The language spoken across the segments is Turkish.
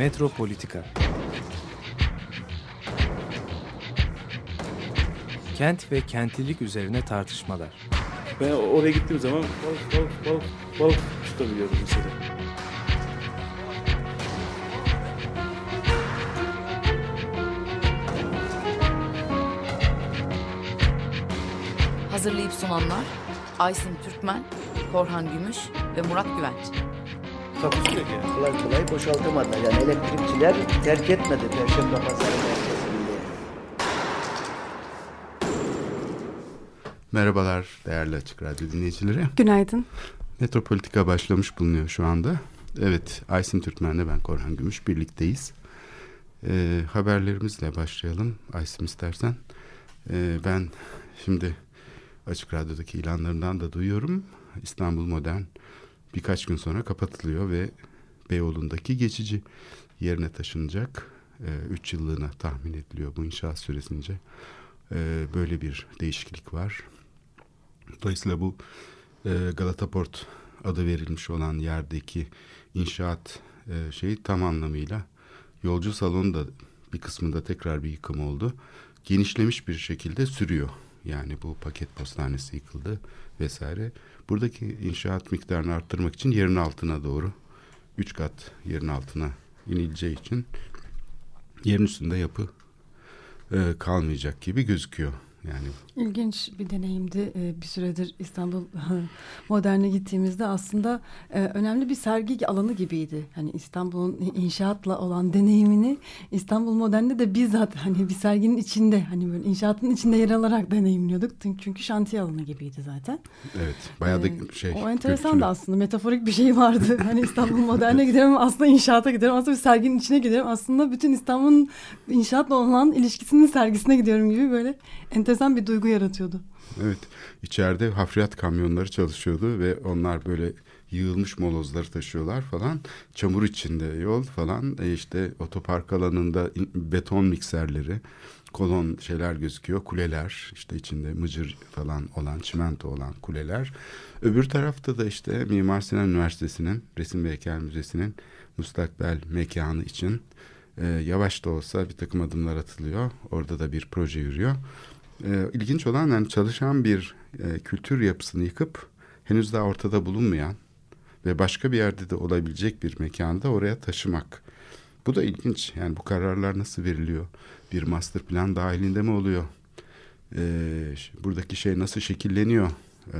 Metropolitika Kent ve kentlilik üzerine tartışmalar. Ben oraya gittiğim zaman balık balık balık balık tutabiliyordum mesela. Hazırlayıp sunanlar Aysin Türkmen, Korhan Gümüş ve Murat Güvenç. Takusuyor yani. kolay kolay boşaltamadılar. Yani elektrikçiler terk etmedi Perşembe Pazarı merkezinde. Merhabalar değerli Açık Radyo dinleyicileri. Günaydın. Metropolitika başlamış bulunuyor şu anda. Evet, Aysin Türkmen'le ben Korhan Gümüş birlikteyiz. Ee, haberlerimizle başlayalım. Aysin istersen. Ee, ben şimdi Açık Radyo'daki ilanlarından da duyuyorum. İstanbul Modern birkaç gün sonra kapatılıyor ve Beyoğlu'ndaki geçici yerine taşınacak. Ee, üç yıllığına tahmin ediliyor bu inşaat süresince. Ee, böyle bir değişiklik var. Dolayısıyla bu e, Galata Port adı verilmiş olan yerdeki inşaat e, şeyi tam anlamıyla yolcu salonu da bir kısmında tekrar bir yıkım oldu. Genişlemiş bir şekilde sürüyor. Yani bu paket postanesi yıkıldı vesaire. Buradaki inşaat miktarını arttırmak için yerin altına doğru üç kat yerin altına inileceği için yerin üstünde yapı e, kalmayacak gibi gözüküyor. Yani İlginç bir deneyimdi. Ee, Bir süredir İstanbul Modern'e gittiğimizde aslında e, önemli bir sergi alanı gibiydi. Hani İstanbul'un inşaatla olan deneyimini İstanbul Modern'de de bizzat hani bir serginin içinde hani böyle inşaatın içinde yer alarak deneyimliyorduk. Çünkü- şantiye alanı gibiydi zaten. evet bayağı da Ee, şey O enteresan da aslında metaforik bir şey vardı. hani İstanbul Modern'e gidiyorum aslında inşaata gidiyorum. Aslında bir serginin içine gidiyorum. Aslında bütün İstanbul'un inşaatla olan ilişkisinin sergisine gidiyorum gibi böyle enteresan bir duygu yaratıyordu. Evet, içeride hafriyat kamyonları çalışıyordu ve onlar böyle yığılmış molozları taşıyorlar falan. Çamur içinde yol falan. E işte otopark alanında beton mikserleri, kolon şeyler gözüküyor. Kuleler işte içinde mıcır falan olan, çimento olan kuleler. Öbür tarafta da işte Mimar Sinan Üniversitesi'nin, Resim ve Heykel Müzesi'nin müstakbel mekanı için e, yavaş da olsa bir takım adımlar atılıyor. Orada da bir proje yürüyor. E, ilginç olan yani çalışan bir e, kültür yapısını yıkıp henüz daha ortada bulunmayan ve başka bir yerde de olabilecek bir mekanı da oraya taşımak. Bu da ilginç. Yani bu kararlar nasıl veriliyor? Bir master plan dahilinde mi oluyor? E, ş- buradaki şey nasıl şekilleniyor? E,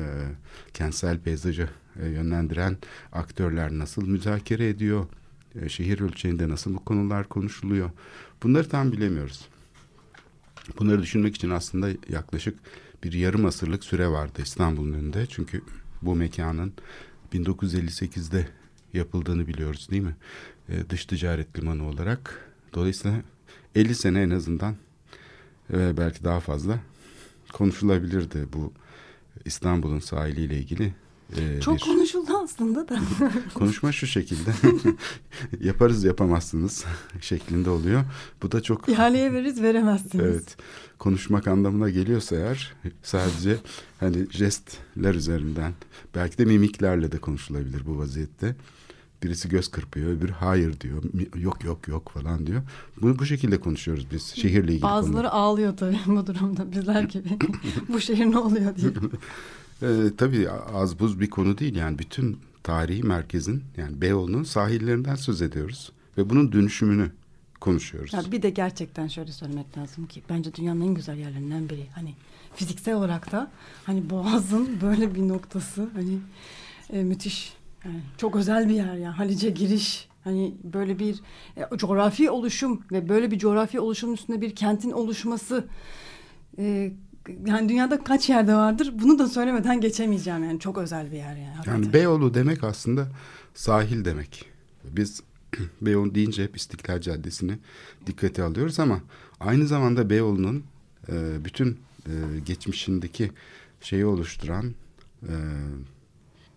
kentsel peyzajı e, yönlendiren aktörler nasıl müzakere ediyor? E, şehir ölçeğinde nasıl bu konular konuşuluyor? Bunları tam bilemiyoruz. Bunları düşünmek için aslında yaklaşık bir yarım asırlık süre vardı İstanbul'un önünde. Çünkü bu mekanın 1958'de yapıldığını biliyoruz değil mi? Ee, dış ticaret limanı olarak. Dolayısıyla 50 sene en azından ve belki daha fazla konuşulabilirdi bu İstanbul'un sahiliyle ilgili. E, Çok bir konuşuldu aslında da. konuşma şu şekilde yaparız yapamazsınız şeklinde oluyor. Bu da çok İhaleye veririz veremezsiniz. Evet. Konuşmak anlamına geliyorsa eğer sadece hani jestler üzerinden belki de mimiklerle de konuşulabilir bu vaziyette. Birisi göz kırpıyor, öbürü hayır diyor. Yok yok yok falan diyor. Bunu bu şekilde konuşuyoruz biz şehirle ilgili Bazıları konuları. ağlıyor tabii bu durumda bizler gibi. bu şehir ne oluyor diye. Ee, tabii az buz bir konu değil yani bütün tarihi merkezin yani Beyoğlu'nun sahillerinden söz ediyoruz. Ve bunun dönüşümünü konuşuyoruz. Ya bir de gerçekten şöyle söylemek lazım ki bence dünyanın en güzel yerlerinden biri. Hani fiziksel olarak da hani Boğaz'ın böyle bir noktası hani e, müthiş. Yani çok özel bir yer ya. Halice giriş hani böyle bir e, coğrafi oluşum ve böyle bir coğrafi oluşumun üstünde bir kentin oluşması e, yani dünyada kaç yerde vardır bunu da söylemeden geçemeyeceğim yani çok özel bir yer yani. hakikaten. Yani Beyoğlu demek aslında sahil demek. Biz Beyoğlu deyince hep İstiklal Caddesi'ni dikkate alıyoruz ama aynı zamanda Beyoğlu'nun e, bütün e, geçmişindeki şeyi oluşturan e,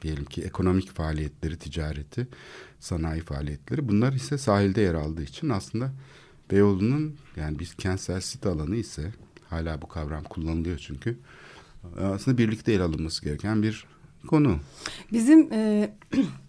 diyelim ki ekonomik faaliyetleri, ticareti, sanayi faaliyetleri bunlar ise sahilde yer aldığı için aslında Beyoğlu'nun yani biz kentsel sit alanı ise hala bu kavram kullanılıyor çünkü aslında birlikte ele alınması gereken bir konu. Bizim e,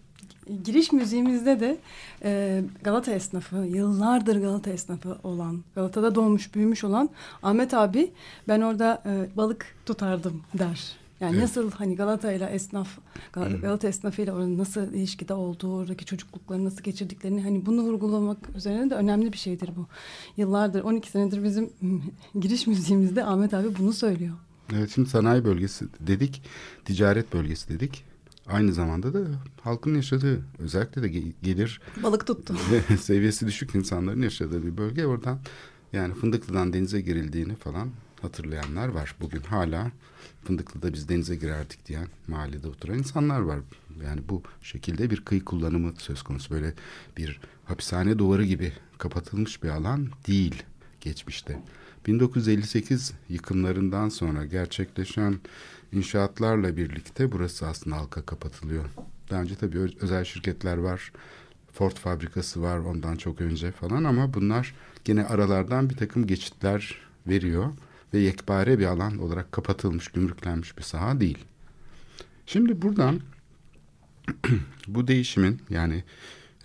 giriş müziğimizde de e, Galata esnafı, yıllardır Galata esnafı olan, Galata'da doğmuş büyümüş olan Ahmet abi ben orada e, balık tutardım der. Yani Evet. nasıl hani Galata ile esnaf, Gal- Galata esnafıyla oranın nasıl ilişkide olduğu, oradaki çocuklukları nasıl geçirdiklerini hani bunu vurgulamak üzerine de önemli bir şeydir bu. Yıllardır, 12 senedir bizim giriş müziğimizde Ahmet abi bunu söylüyor. Evet şimdi sanayi bölgesi dedik, ticaret bölgesi dedik. Aynı zamanda da halkın yaşadığı özellikle de ge- gelir Balık tuttu. seviyesi düşük insanların yaşadığı bir bölge. Oradan yani Fındıklı'dan denize girildiğini falan hatırlayanlar var. Bugün hala Fındıklı'da biz denize girerdik diyen mahallede oturan insanlar var. Yani bu şekilde bir kıyı kullanımı söz konusu. Böyle bir hapishane duvarı gibi kapatılmış bir alan değil geçmişte. 1958 yıkımlarından sonra gerçekleşen inşaatlarla birlikte burası aslında halka kapatılıyor. Daha önce tabii özel şirketler var. Ford fabrikası var ondan çok önce falan ama bunlar gene aralardan bir takım geçitler veriyor ve yekpare bir alan olarak kapatılmış, gümrüklenmiş bir saha değil. Şimdi buradan bu değişimin yani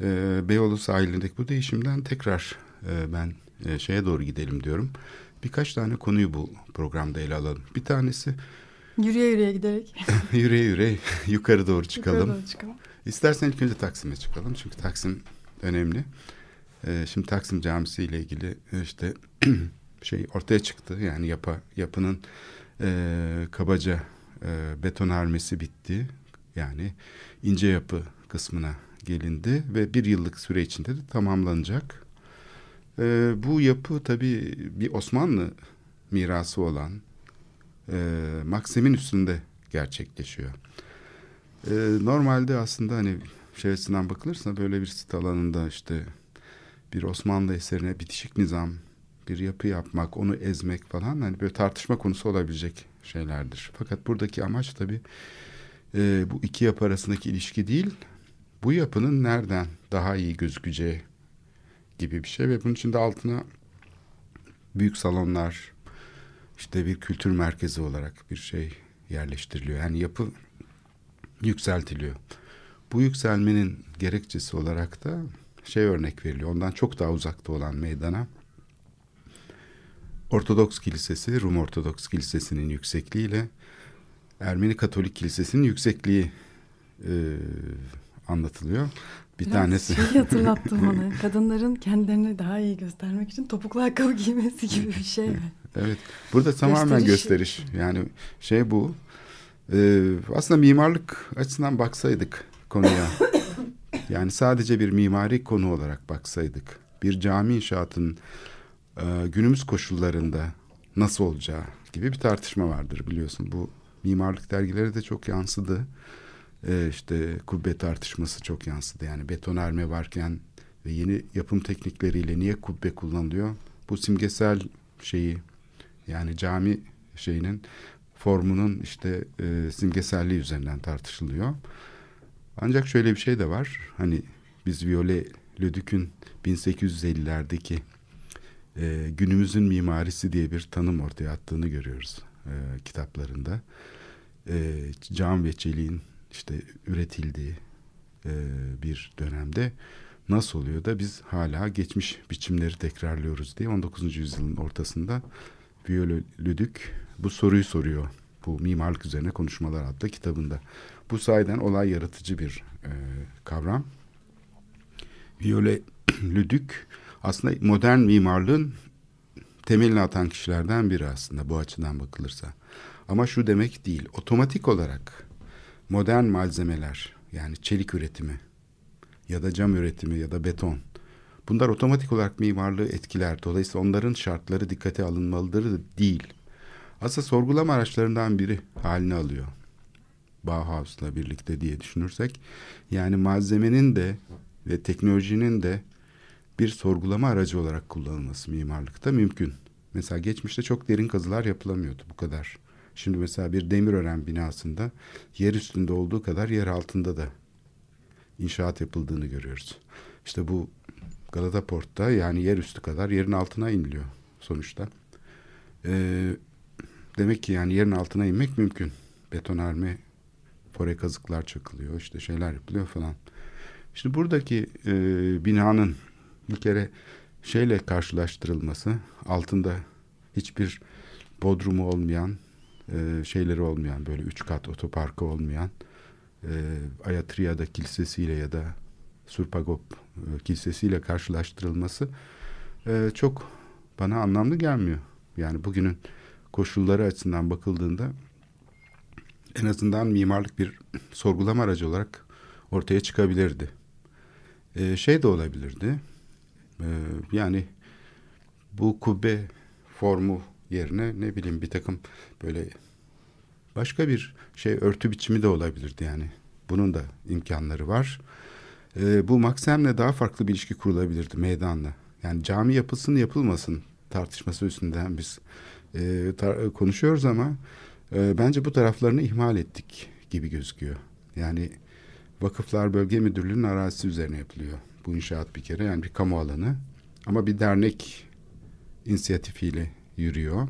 e, Beyoğlu sahilindeki bu değişimden tekrar e, ben e, şeye doğru gidelim diyorum. Birkaç tane konuyu bu programda ele alalım. Bir tanesi Yürüye yürüye giderek yüreğe yüreğe yukarı doğru çıkalım. yukarı doğru çıkalım. İstersen ilk önce Taksim'e çıkalım. Çünkü Taksim önemli. Ee, şimdi Taksim Camisi ile ilgili e, işte şey ortaya çıktı. Yani yapı, yapının e, kabaca e, betonarmesi bitti. Yani ince yapı kısmına gelindi ve bir yıllık süre içinde de tamamlanacak. E, bu yapı tabii bir Osmanlı mirası olan e, Maksim'in üstünde gerçekleşiyor. Ee, normalde aslında hani şey bakılırsa böyle bir sit alanında işte bir Osmanlı eserine bitişik nizam bir yapı yapmak, onu ezmek falan hani böyle tartışma konusu olabilecek şeylerdir. Fakat buradaki amaç tabii e, bu iki yapı arasındaki ilişki değil, bu yapının nereden daha iyi gözükeceği gibi bir şey ve bunun için de altına büyük salonlar, işte bir kültür merkezi olarak bir şey yerleştiriliyor. Yani yapı yükseltiliyor. Bu yükselmenin gerekçesi olarak da şey örnek veriliyor. Ondan çok daha uzakta olan meydana Ortodoks Kilisesi, Rum Ortodoks Kilisesi'nin yüksekliğiyle Ermeni Katolik Kilisesi'nin yüksekliği e, anlatılıyor. Bir Biraz tanesi Şeyi hatırlattı bana. Kadınların kendilerini daha iyi göstermek için topuklu ayakkabı giymesi gibi bir şey. Evet. Burada tamamen Gösteriş. gösteriş. Yani şey bu. e, aslında mimarlık açısından baksaydık konuya. yani sadece bir mimari konu olarak baksaydık. Bir cami inşaatının günümüz koşullarında nasıl olacağı gibi bir tartışma vardır biliyorsun. Bu mimarlık dergileri de çok yansıdı. E, işte kubbe tartışması çok yansıdı. Yani betonarme varken ve yeni yapım teknikleriyle niye kubbe kullanılıyor? Bu simgesel şeyi yani cami şeyinin formunun işte e, simgeselliği üzerinden tartışılıyor. Ancak şöyle bir şey de var. Hani biz Viole Leduc'un 1850'lerdeki e, günümüzün mimarisi diye bir tanım ortaya attığını görüyoruz e, kitaplarında. E, cam ve çeliğin işte üretildiği e, bir dönemde nasıl oluyor da biz hala geçmiş biçimleri tekrarlıyoruz diye 19. yüzyılın ortasında Viole Leduc bu soruyu soruyor. Bu mimarlık üzerine konuşmalar adlı kitabında. Bu sayeden olay yaratıcı bir e, kavram. Viole Leduc aslında modern mimarlığın temelini atan kişilerden biri aslında bu açıdan bakılırsa. Ama şu demek değil. Otomatik olarak modern malzemeler yani çelik üretimi ya da cam üretimi ya da beton bunlar otomatik olarak mimarlığı etkiler. Dolayısıyla onların şartları dikkate alınmalıdır değil. Aslında sorgulama araçlarından biri haline alıyor. Bauhaus'la birlikte diye düşünürsek yani malzemenin de ve teknolojinin de bir sorgulama aracı olarak kullanılması mimarlıkta mümkün. Mesela geçmişte çok derin kazılar yapılamıyordu bu kadar. Şimdi mesela bir Demirören binasında yer üstünde olduğu kadar yer altında da inşaat yapıldığını görüyoruz. İşte bu Galata Port'ta yani yer üstü kadar yerin altına iniliyor sonuçta. Ee, demek ki yani yerin altına inmek mümkün. Betonarme, fore kazıklar çakılıyor, işte şeyler yapılıyor falan. Şimdi buradaki e, binanın bir kere şeyle karşılaştırılması altında hiçbir bodrumu olmayan e, şeyleri olmayan böyle üç kat otoparkı olmayan e, Ayatriya'da kilisesiyle ya da Surpagop e, kilisesiyle karşılaştırılması e, çok bana anlamlı gelmiyor. Yani bugünün koşulları açısından bakıldığında en azından mimarlık bir sorgulama aracı olarak ortaya çıkabilirdi. E, şey de olabilirdi. E, yani bu kubbe formu yerine ne bileyim bir takım böyle başka bir şey örtü biçimi de olabilirdi yani. Bunun da imkanları var. E, bu Maksem'le daha farklı bir ilişki kurulabilirdi meydanla. Yani cami yapılsın yapılmasın tartışması üstünden biz e, tar- konuşuyoruz ama e, bence bu taraflarını ihmal ettik gibi gözüküyor. Yani Vakıflar Bölge Müdürlüğü'nün arazisi üzerine yapılıyor. Bu inşaat bir kere yani bir kamu alanı ama bir dernek inisiyatifiyle yürüyor.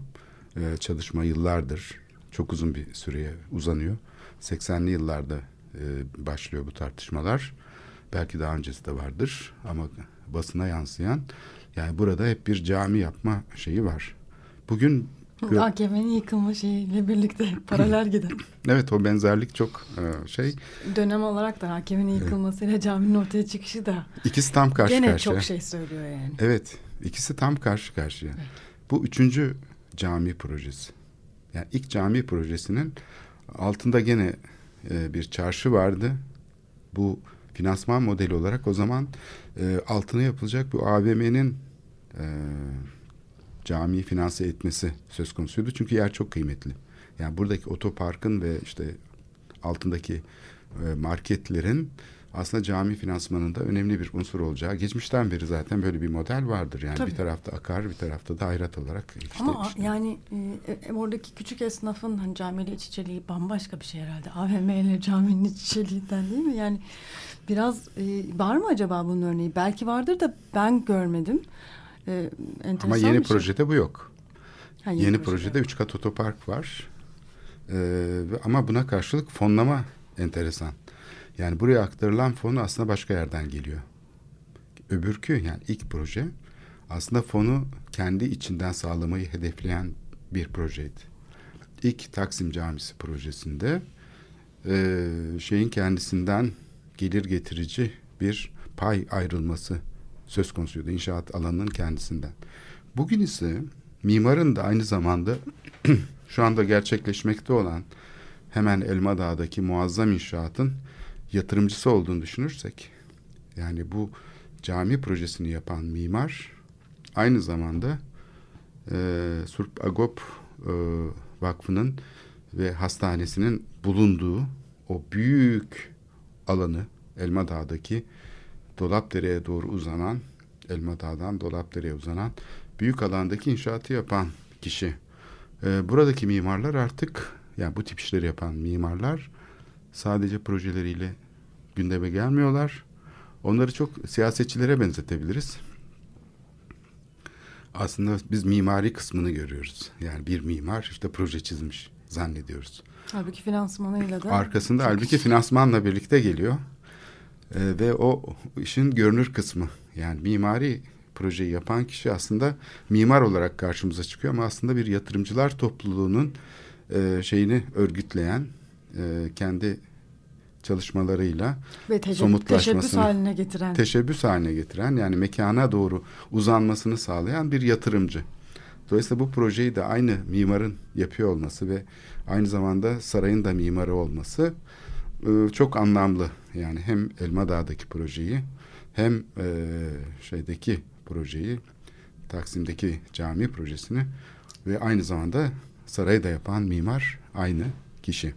E, çalışma yıllardır çok uzun bir süreye uzanıyor. 80'li yıllarda e, başlıyor bu tartışmalar. Belki daha öncesi de vardır ama basına yansıyan yani burada hep bir cami yapma şeyi var. Bugün AKP'nin yıkılma şeyiyle birlikte paralel gider. evet o benzerlik çok e, şey. Dönem olarak da AKP'nin yıkılmasıyla caminin ortaya çıkışı da ikisi tam karşı gene karşıya. çok şey söylüyor yani. Evet ikisi tam karşı karşıya. Bu üçüncü cami projesi. Yani ilk cami projesinin altında gene e, bir çarşı vardı. Bu finansman modeli olarak o zaman e, altına yapılacak bu AVM'nin camiyi finanse etmesi söz konusuydu. Çünkü yer çok kıymetli. Yani buradaki otoparkın ve işte altındaki e, marketlerin aslında cami finansmanında önemli bir unsur olacağı. Geçmişten beri zaten böyle bir model vardır. Yani Tabii. bir tarafta akar, bir tarafta da hayrat olarak işte Ama işte- yani e, e, oradaki küçük esnafın hani camiyle iç içeliği bambaşka bir şey herhalde. AVM ile caminin iç içeliğinden değil mi? Yani biraz e, var mı acaba bunun örneği? Belki vardır da ben görmedim. E, Ama yeni şey. projede bu yok. Ha, Yeni, projede üç kat otopark var. Ee, ama buna karşılık fonlama enteresan. Yani buraya aktarılan fon aslında başka yerden geliyor. Öbürkü yani ilk proje aslında fonu kendi içinden sağlamayı hedefleyen bir projeydi. İlk Taksim Camisi projesinde e, şeyin kendisinden gelir getirici bir pay ayrılması söz konusuydu inşaat alanının kendisinden. Bugün ise mimarın da aynı zamanda şu anda gerçekleşmekte olan hemen Elma Dağı'daki muazzam inşaatın yatırımcısı olduğunu düşünürsek yani bu cami projesini yapan mimar aynı zamanda e, Surp Agop e, Vakfı'nın ve hastanesinin bulunduğu o büyük alanı Elma Dağı'daki Dolapdere'ye doğru uzanan Elma Dağı'dan Dolapdere'ye uzanan büyük alandaki inşaatı yapan kişi. Ee, buradaki mimarlar artık yani bu tip işleri yapan mimarlar sadece projeleriyle gündeme gelmiyorlar. Onları çok siyasetçilere benzetebiliriz. Aslında biz mimari kısmını görüyoruz. Yani bir mimar işte proje çizmiş zannediyoruz. Halbuki finansmanıyla da Arkasında halbuki finansmanla birlikte geliyor. Ee, ve o işin görünür kısmı. Yani mimari projeyi yapan kişi aslında mimar olarak karşımıza çıkıyor ama aslında bir yatırımcılar topluluğunun e, şeyini örgütleyen e, kendi çalışmalarıyla ve teşebbüs somutlaşmasını- haline getiren. teşebbüs haline getiren yani mekana doğru uzanmasını sağlayan bir yatırımcı. Dolayısıyla bu projeyi de aynı mimarın yapıyor olması ve aynı zamanda sarayın da mimarı olması e, çok anlamlı. Yani hem Elma Dağı'daki projeyi hem e, şeydeki projeyi Taksim'deki cami projesini ve aynı zamanda sarayı da yapan mimar aynı kişi.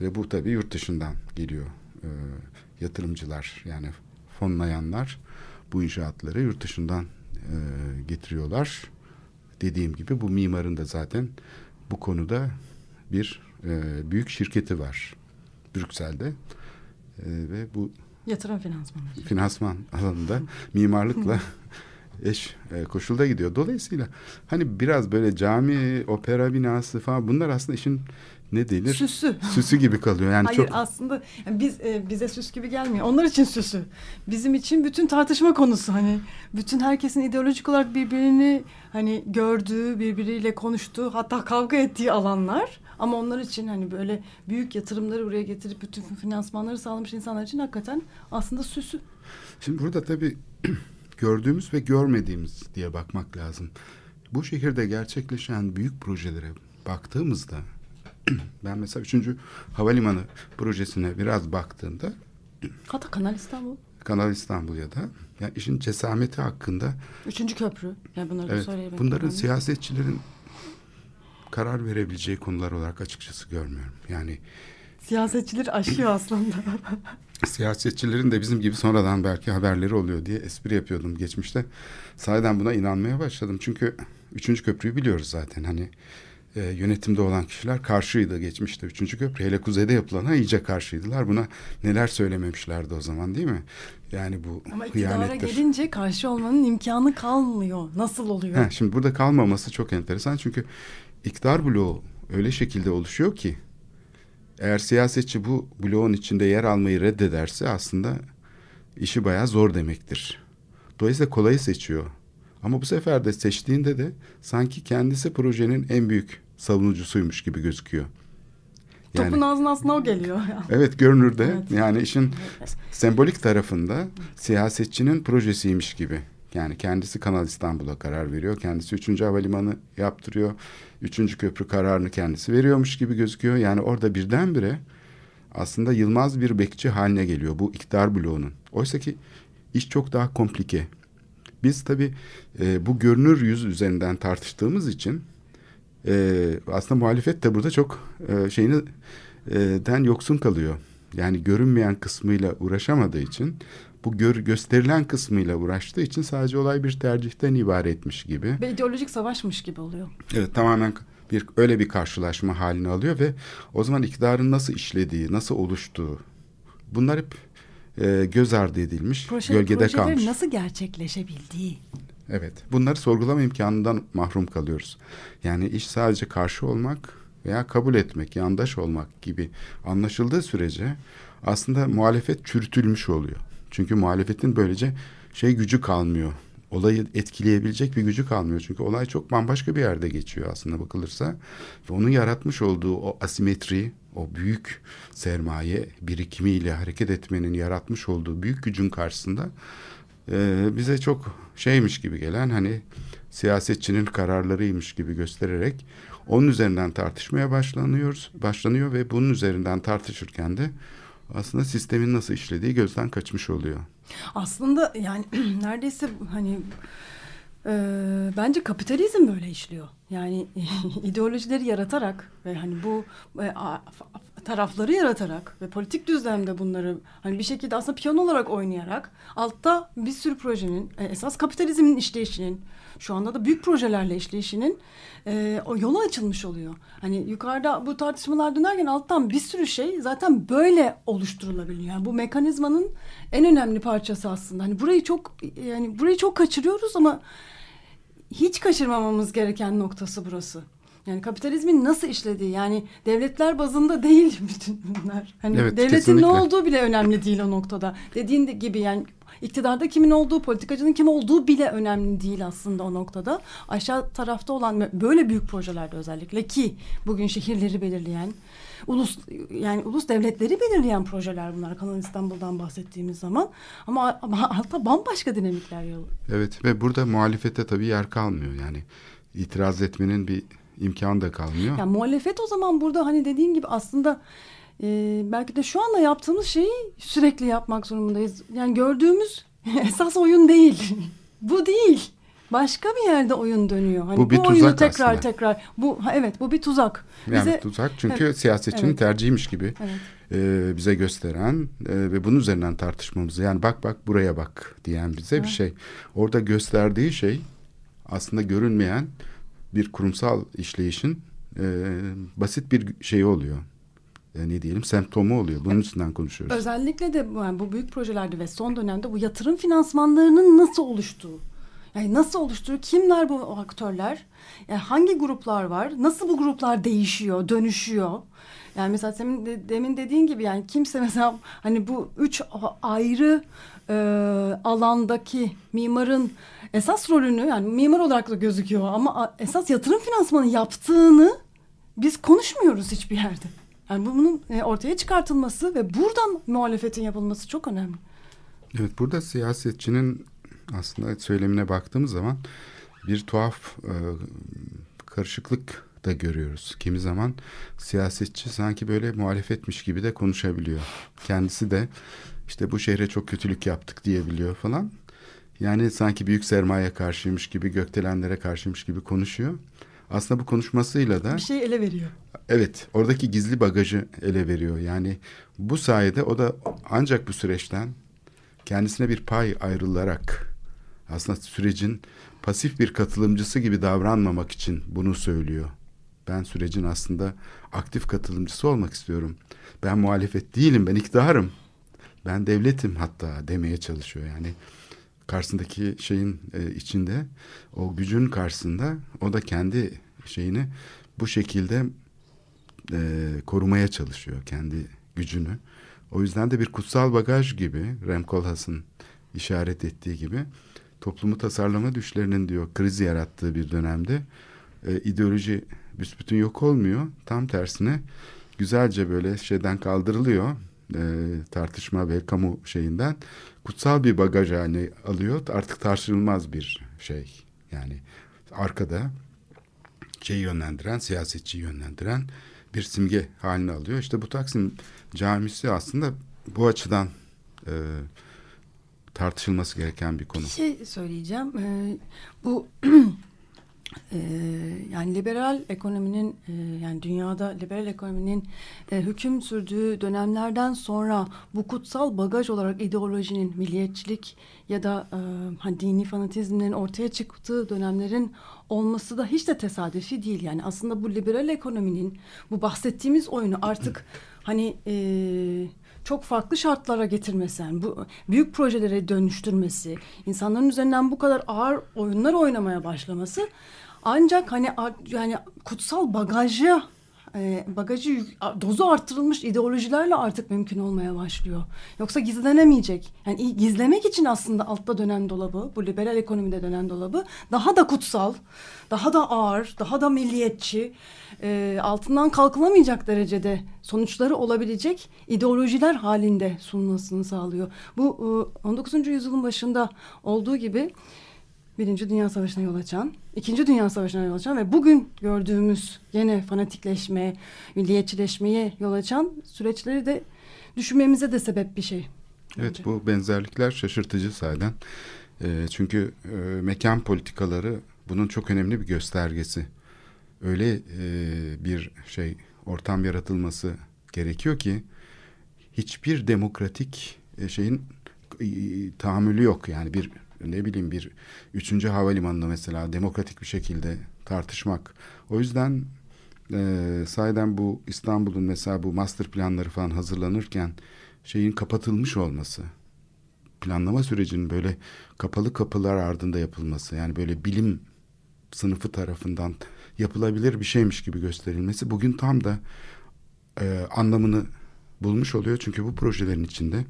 Ve bu tabii yurt dışından geliyor e, yatırımcılar yani fonlayanlar bu inşaatları yurt dışından e, getiriyorlar. Dediğim gibi bu mimarın da zaten bu konuda bir e, büyük şirketi var Brüksel'de E, ve bu Yatırım finansmanı. finansman alanında mimarlıkla eş e, koşulda gidiyor. Dolayısıyla hani biraz böyle cami, opera binası falan bunlar aslında işin ne denir? Süsü. Süsü gibi kalıyor. Yani Hayır çok aslında yani biz e, bize süs gibi gelmiyor. Onlar için süsü. Bizim için bütün tartışma konusu hani bütün herkesin ideolojik olarak birbirini hani gördüğü, birbiriyle konuştuğu, hatta kavga ettiği alanlar. Ama onlar için hani böyle büyük yatırımları buraya getirip bütün finansmanları sağlamış insanlar için hakikaten aslında süsü. Şimdi burada tabii gördüğümüz ve görmediğimiz diye bakmak lazım. Bu şehirde gerçekleşen büyük projelere baktığımızda ben mesela 3. Havalimanı projesine biraz baktığımda Hatta Kanal İstanbul. Kanal İstanbul ya da yani işin cesameti hakkında Üçüncü köprü. Yani bunları da evet, söyleyelim. bunların siyasetçilerin karar verebileceği konular olarak açıkçası görmüyorum. Yani Siyasetçiler aşıyor aslında. siyasetçilerin de bizim gibi sonradan belki haberleri oluyor diye espri yapıyordum geçmişte. Sahiden buna inanmaya başladım. Çünkü üçüncü köprüyü biliyoruz zaten. Hani e, yönetimde olan kişiler karşıydı geçmişte. Üçüncü köprü hele kuzeyde yapılana iyice karşıydılar. Buna neler söylememişlerdi o zaman değil mi? Yani bu Ama iktidara gelince karşı olmanın imkanı kalmıyor. Nasıl oluyor? Heh, şimdi burada kalmaması çok enteresan çünkü iktidar bloğu öyle şekilde oluşuyor ki eğer siyasetçi bu bloğun içinde yer almayı reddederse aslında işi bayağı zor demektir. Dolayısıyla kolayı seçiyor. Ama bu sefer de seçtiğinde de sanki kendisi projenin en büyük savunucusuymuş gibi gözüküyor. Topun ağzına aslında o geliyor. Evet görünürde Evet. yani işin sembolik tarafında siyasetçinin projesiymiş gibi. Yani kendisi Kanal İstanbul'a karar veriyor. Kendisi 3. Havalimanı yaptırıyor. 3. köprü kararını kendisi veriyormuş gibi gözüküyor. Yani orada birdenbire aslında Yılmaz bir bekçi haline geliyor bu iktidar bloğunun. Oysa ki iş çok daha komplike. Biz tabii e, bu görünür yüz üzerinden tartıştığımız için e, aslında muhalefet de burada çok e, şeyini e, den yoksun kalıyor. Yani görünmeyen kısmıyla uğraşamadığı için bu gör, gösterilen kısmıyla uğraştığı için sadece olay bir tercihten ibaretmiş gibi. Ve ideolojik savaşmış gibi oluyor. Evet tamamen bir öyle bir karşılaşma halini alıyor ve o zaman iktidarın nasıl işlediği, nasıl oluştuğu bunlar hep e, göz ardı edilmiş, Proje, gölgede kalmış. nasıl gerçekleşebildiği. Evet. Bunları sorgulama imkanından mahrum kalıyoruz. Yani iş sadece karşı olmak veya kabul etmek, yandaş olmak gibi anlaşıldığı sürece aslında muhalefet çürütülmüş oluyor. Çünkü muhalefetin böylece şey gücü kalmıyor. Olayı etkileyebilecek bir gücü kalmıyor. Çünkü olay çok bambaşka bir yerde geçiyor aslında bakılırsa. Ve onun yaratmış olduğu o asimetri, o büyük sermaye birikimiyle hareket etmenin yaratmış olduğu büyük gücün karşısında e, bize çok şeymiş gibi gelen hani siyasetçinin kararlarıymış gibi göstererek onun üzerinden tartışmaya başlanıyoruz başlanıyor ve bunun üzerinden tartışırken de aslında sistemin nasıl işlediği gözden kaçmış oluyor. Aslında yani neredeyse hani e, bence kapitalizm böyle işliyor. Yani ideolojileri yaratarak ve hani bu e, a- tarafları yaratarak ve politik düzlemde bunları hani bir şekilde aslında piyano olarak oynayarak altta bir sürü projenin e, esas kapitalizmin işleyişinin şu anda da büyük projelerle işleyişinin e, o yola açılmış oluyor. Hani yukarıda bu tartışmalar dönerken alttan bir sürü şey zaten böyle oluşturulabiliyor. Yani bu mekanizmanın en önemli parçası aslında. Hani burayı çok yani burayı çok kaçırıyoruz ama hiç kaçırmamamız gereken noktası burası. Yani kapitalizmin nasıl işlediği yani devletler bazında değil bütün bunlar. Hani Evet, devletin kesinlikle. ne olduğu bile önemli değil o noktada. Dediğin gibi yani iktidarda kimin olduğu, politikacının kim olduğu bile önemli değil aslında o noktada. Aşağı tarafta olan böyle büyük projelerde özellikle ki bugün şehirleri belirleyen ulus yani ulus devletleri belirleyen projeler bunlar Kanal İstanbul'dan bahsettiğimiz zaman ama, ama altta bambaşka dinamikler yolu. Evet ve burada muhalefete tabii yer kalmıyor yani itiraz etmenin bir imkanı da kalmıyor. Yani muhalefet o zaman burada hani dediğin gibi aslında e, belki de şu anda yaptığımız şeyi sürekli yapmak zorundayız. Yani gördüğümüz esas oyun değil. bu değil. Başka bir yerde oyun dönüyor. Hani Bu bir oyunu tuzak tekrar aslında. tekrar. Bu ha, evet bu bir tuzak. Yani Bize- tuzak çünkü Evet, siyasetçinin evet. tercihiymiş gibi Evet. e, bize gösteren e, ve bunun üzerinden tartışmamızı yani bak bak buraya bak diyen bize bir Evet. şey. Orada gösterdiği şey aslında görünmeyen bir kurumsal işleyişin e, basit bir şeyi oluyor. E, ne diyelim semptomu oluyor. Bunun üstünden konuşuyoruz. Özellikle de bu- yani bu büyük projelerde ve son dönemde bu yatırım finansmanlarının nasıl oluştuğu. Yani nasıl oluşturuyor? Kimler bu aktörler? Yani hangi gruplar var? Nasıl bu gruplar değişiyor, dönüşüyor? Yani mesela senin de, demin dediğin gibi yani kimse mesela hani bu üç ayrı e, alandaki mimarın esas rolünü yani mimar olarak da gözüküyor ama esas yatırım finansmanı yaptığını biz konuşmuyoruz hiçbir yerde. Yani bunun e, ortaya çıkartılması ve buradan muhalefetin yapılması çok önemli. Evet burada siyasetçinin aslında söylemine baktığımız zaman bir tuhaf e, karışıklık da görüyoruz. Kimi zaman siyasetçi sanki böyle muhalefetmiş gibi de konuşabiliyor. Kendisi de işte bu şehre çok kötülük yaptık diyebiliyor falan. Yani sanki büyük sermaye karşıymış gibi, gökdelenlere karşıymış gibi konuşuyor. Aslında bu konuşmasıyla da... Bir şey ele veriyor. Evet, oradaki gizli bagajı ele veriyor. Yani bu sayede o da ancak bu süreçten kendisine bir pay ayrılarak aslında sürecin pasif bir katılımcısı gibi davranmamak için bunu söylüyor. Ben sürecin aslında aktif katılımcısı olmak istiyorum. Ben muhalefet değilim, ben iktidarım. Ben devletim hatta demeye çalışıyor. Yani karşısındaki şeyin e, içinde o gücün karşısında o da kendi şeyini bu şekilde e, korumaya çalışıyor kendi gücünü. O yüzden de bir kutsal bagaj gibi Rem Koolhaas'ın işaret ettiği gibi toplumu tasarlama düşlerinin diyor kriz yarattığı bir dönemde e, ideoloji büsbütün yok olmuyor. Tam tersine güzelce böyle şeyden kaldırılıyor e, tartışma ve kamu şeyinden kutsal bir bagaj haline alıyor. Artık tartışılmaz bir şey. Yani arkada şey yönlendiren, siyasetçi yönlendiren bir simge haline alıyor. İşte bu Taksim camisi aslında bu açıdan e, tartışılması gereken bir konu. Bir şey söyleyeceğim. Ee, bu e, yani liberal ekonominin e, yani dünyada liberal ekonominin e, hüküm sürdüğü dönemlerden sonra bu kutsal bagaj olarak ideolojinin milliyetçilik ya da e, hani dini fanatizmlerin ortaya çıktığı dönemlerin olması da hiç de tesadüfi değil. Yani aslında bu liberal ekonominin bu bahsettiğimiz oyunu artık hani e, çok farklı şartlara getirmesi, yani bu büyük projelere dönüştürmesi, insanların üzerinden bu kadar ağır oyunlar oynamaya başlaması ancak hani yani kutsal bagajı e, bagajı dozu arttırılmış ideolojilerle artık mümkün olmaya başlıyor. Yoksa gizlenemeyecek. Yani gizlemek için aslında altta dönen dolabı, bu liberal ekonomide dönen dolabı daha da kutsal, daha da ağır, daha da milliyetçi, e, altından kalkılamayacak derecede sonuçları olabilecek ideolojiler halinde sunulmasını sağlıyor. Bu e, 19. yüzyılın başında olduğu gibi Birinci Dünya Savaşı'na yol açan, İkinci Dünya Savaşı'na yol açan ve bugün gördüğümüz yine fanatikleşme, milliyetçileşmeye yol açan süreçleri de düşünmemize de sebep bir şey. Evet bence. bu benzerlikler şaşırtıcı sayeden. E, çünkü e, mekan politikaları bunun çok önemli bir göstergesi. Öyle e, bir şey ortam yaratılması gerekiyor ki hiçbir demokratik e, şeyin e, tahammülü yok. Yani bir ne bileyim bir üçüncü havalimanında mesela demokratik bir şekilde tartışmak. O yüzden e, sayeden bu İstanbul'un mesela bu master planları falan hazırlanırken şeyin kapatılmış olması planlama sürecinin böyle kapalı kapılar ardında yapılması yani böyle bilim sınıfı tarafından yapılabilir bir şeymiş gibi gösterilmesi bugün tam da e, anlamını bulmuş oluyor. Çünkü bu projelerin içinde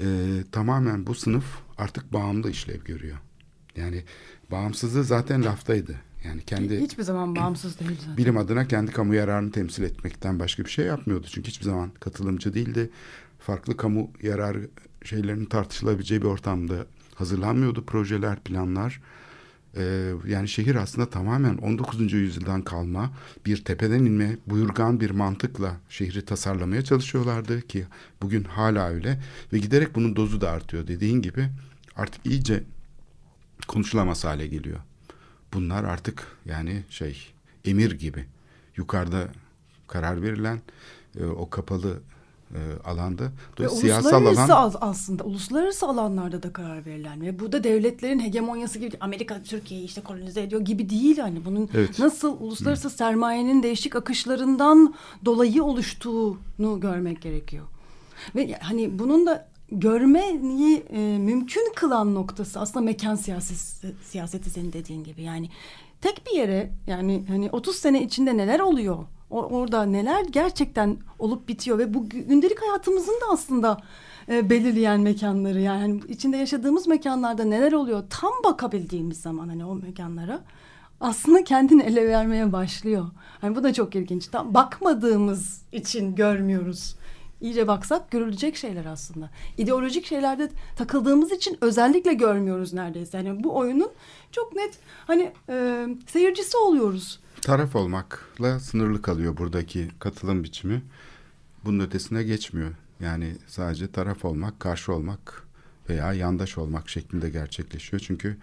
e, tamamen bu sınıf artık bağımlı işlev görüyor. Yani bağımsızlığı zaten laftaydı. Yani kendi hiçbir zaman bağımsız değil zaten. Bilim adına kendi kamu yararını temsil etmekten başka bir şey yapmıyordu. Çünkü hiçbir zaman katılımcı değildi. Farklı kamu yararı şeylerin tartışılabileceği bir ortamda hazırlanmıyordu projeler, planlar. Ee, yani şehir aslında tamamen 19. yüzyıldan kalma bir tepeden inme buyurgan bir mantıkla şehri tasarlamaya çalışıyorlardı ki bugün hala öyle ve giderek bunun dozu da artıyor dediğin gibi artık iyice konuşulamaz hale geliyor. Bunlar artık yani şey emir gibi yukarıda karar verilen e, o kapalı e, alanda. Ve siyasal alan aslında uluslararası alanlarda da karar verilen ve bu da devletlerin hegemonyası gibi Amerika Türkiye'yi işte kolonize ediyor gibi değil hani bunun evet. nasıl uluslararası Hı. sermayenin değişik akışlarından dolayı oluştuğunu görmek gerekiyor. Ve hani bunun da görmeyi e, mümkün kılan noktası aslında mekan siyaseti, siyaseti senin dediğin gibi. Yani tek bir yere yani hani 30 sene içinde neler oluyor? Orada neler gerçekten olup bitiyor ve bu gündelik hayatımızın da aslında e, belirleyen mekanları yani hani içinde yaşadığımız mekanlarda neler oluyor tam bakabildiğimiz zaman hani o mekanlara aslında kendini ele vermeye başlıyor. Hani bu da çok ilginç. Tam bakmadığımız için görmüyoruz. İyice baksak görülecek şeyler aslında. İdeolojik şeylerde takıldığımız için özellikle görmüyoruz neredeyse. Yani bu oyunun çok net hani e, seyircisi oluyoruz. Taraf olmakla sınırlı kalıyor buradaki katılım biçimi. Bunun ötesine geçmiyor. Yani sadece taraf olmak, karşı olmak veya yandaş olmak şeklinde gerçekleşiyor. Çünkü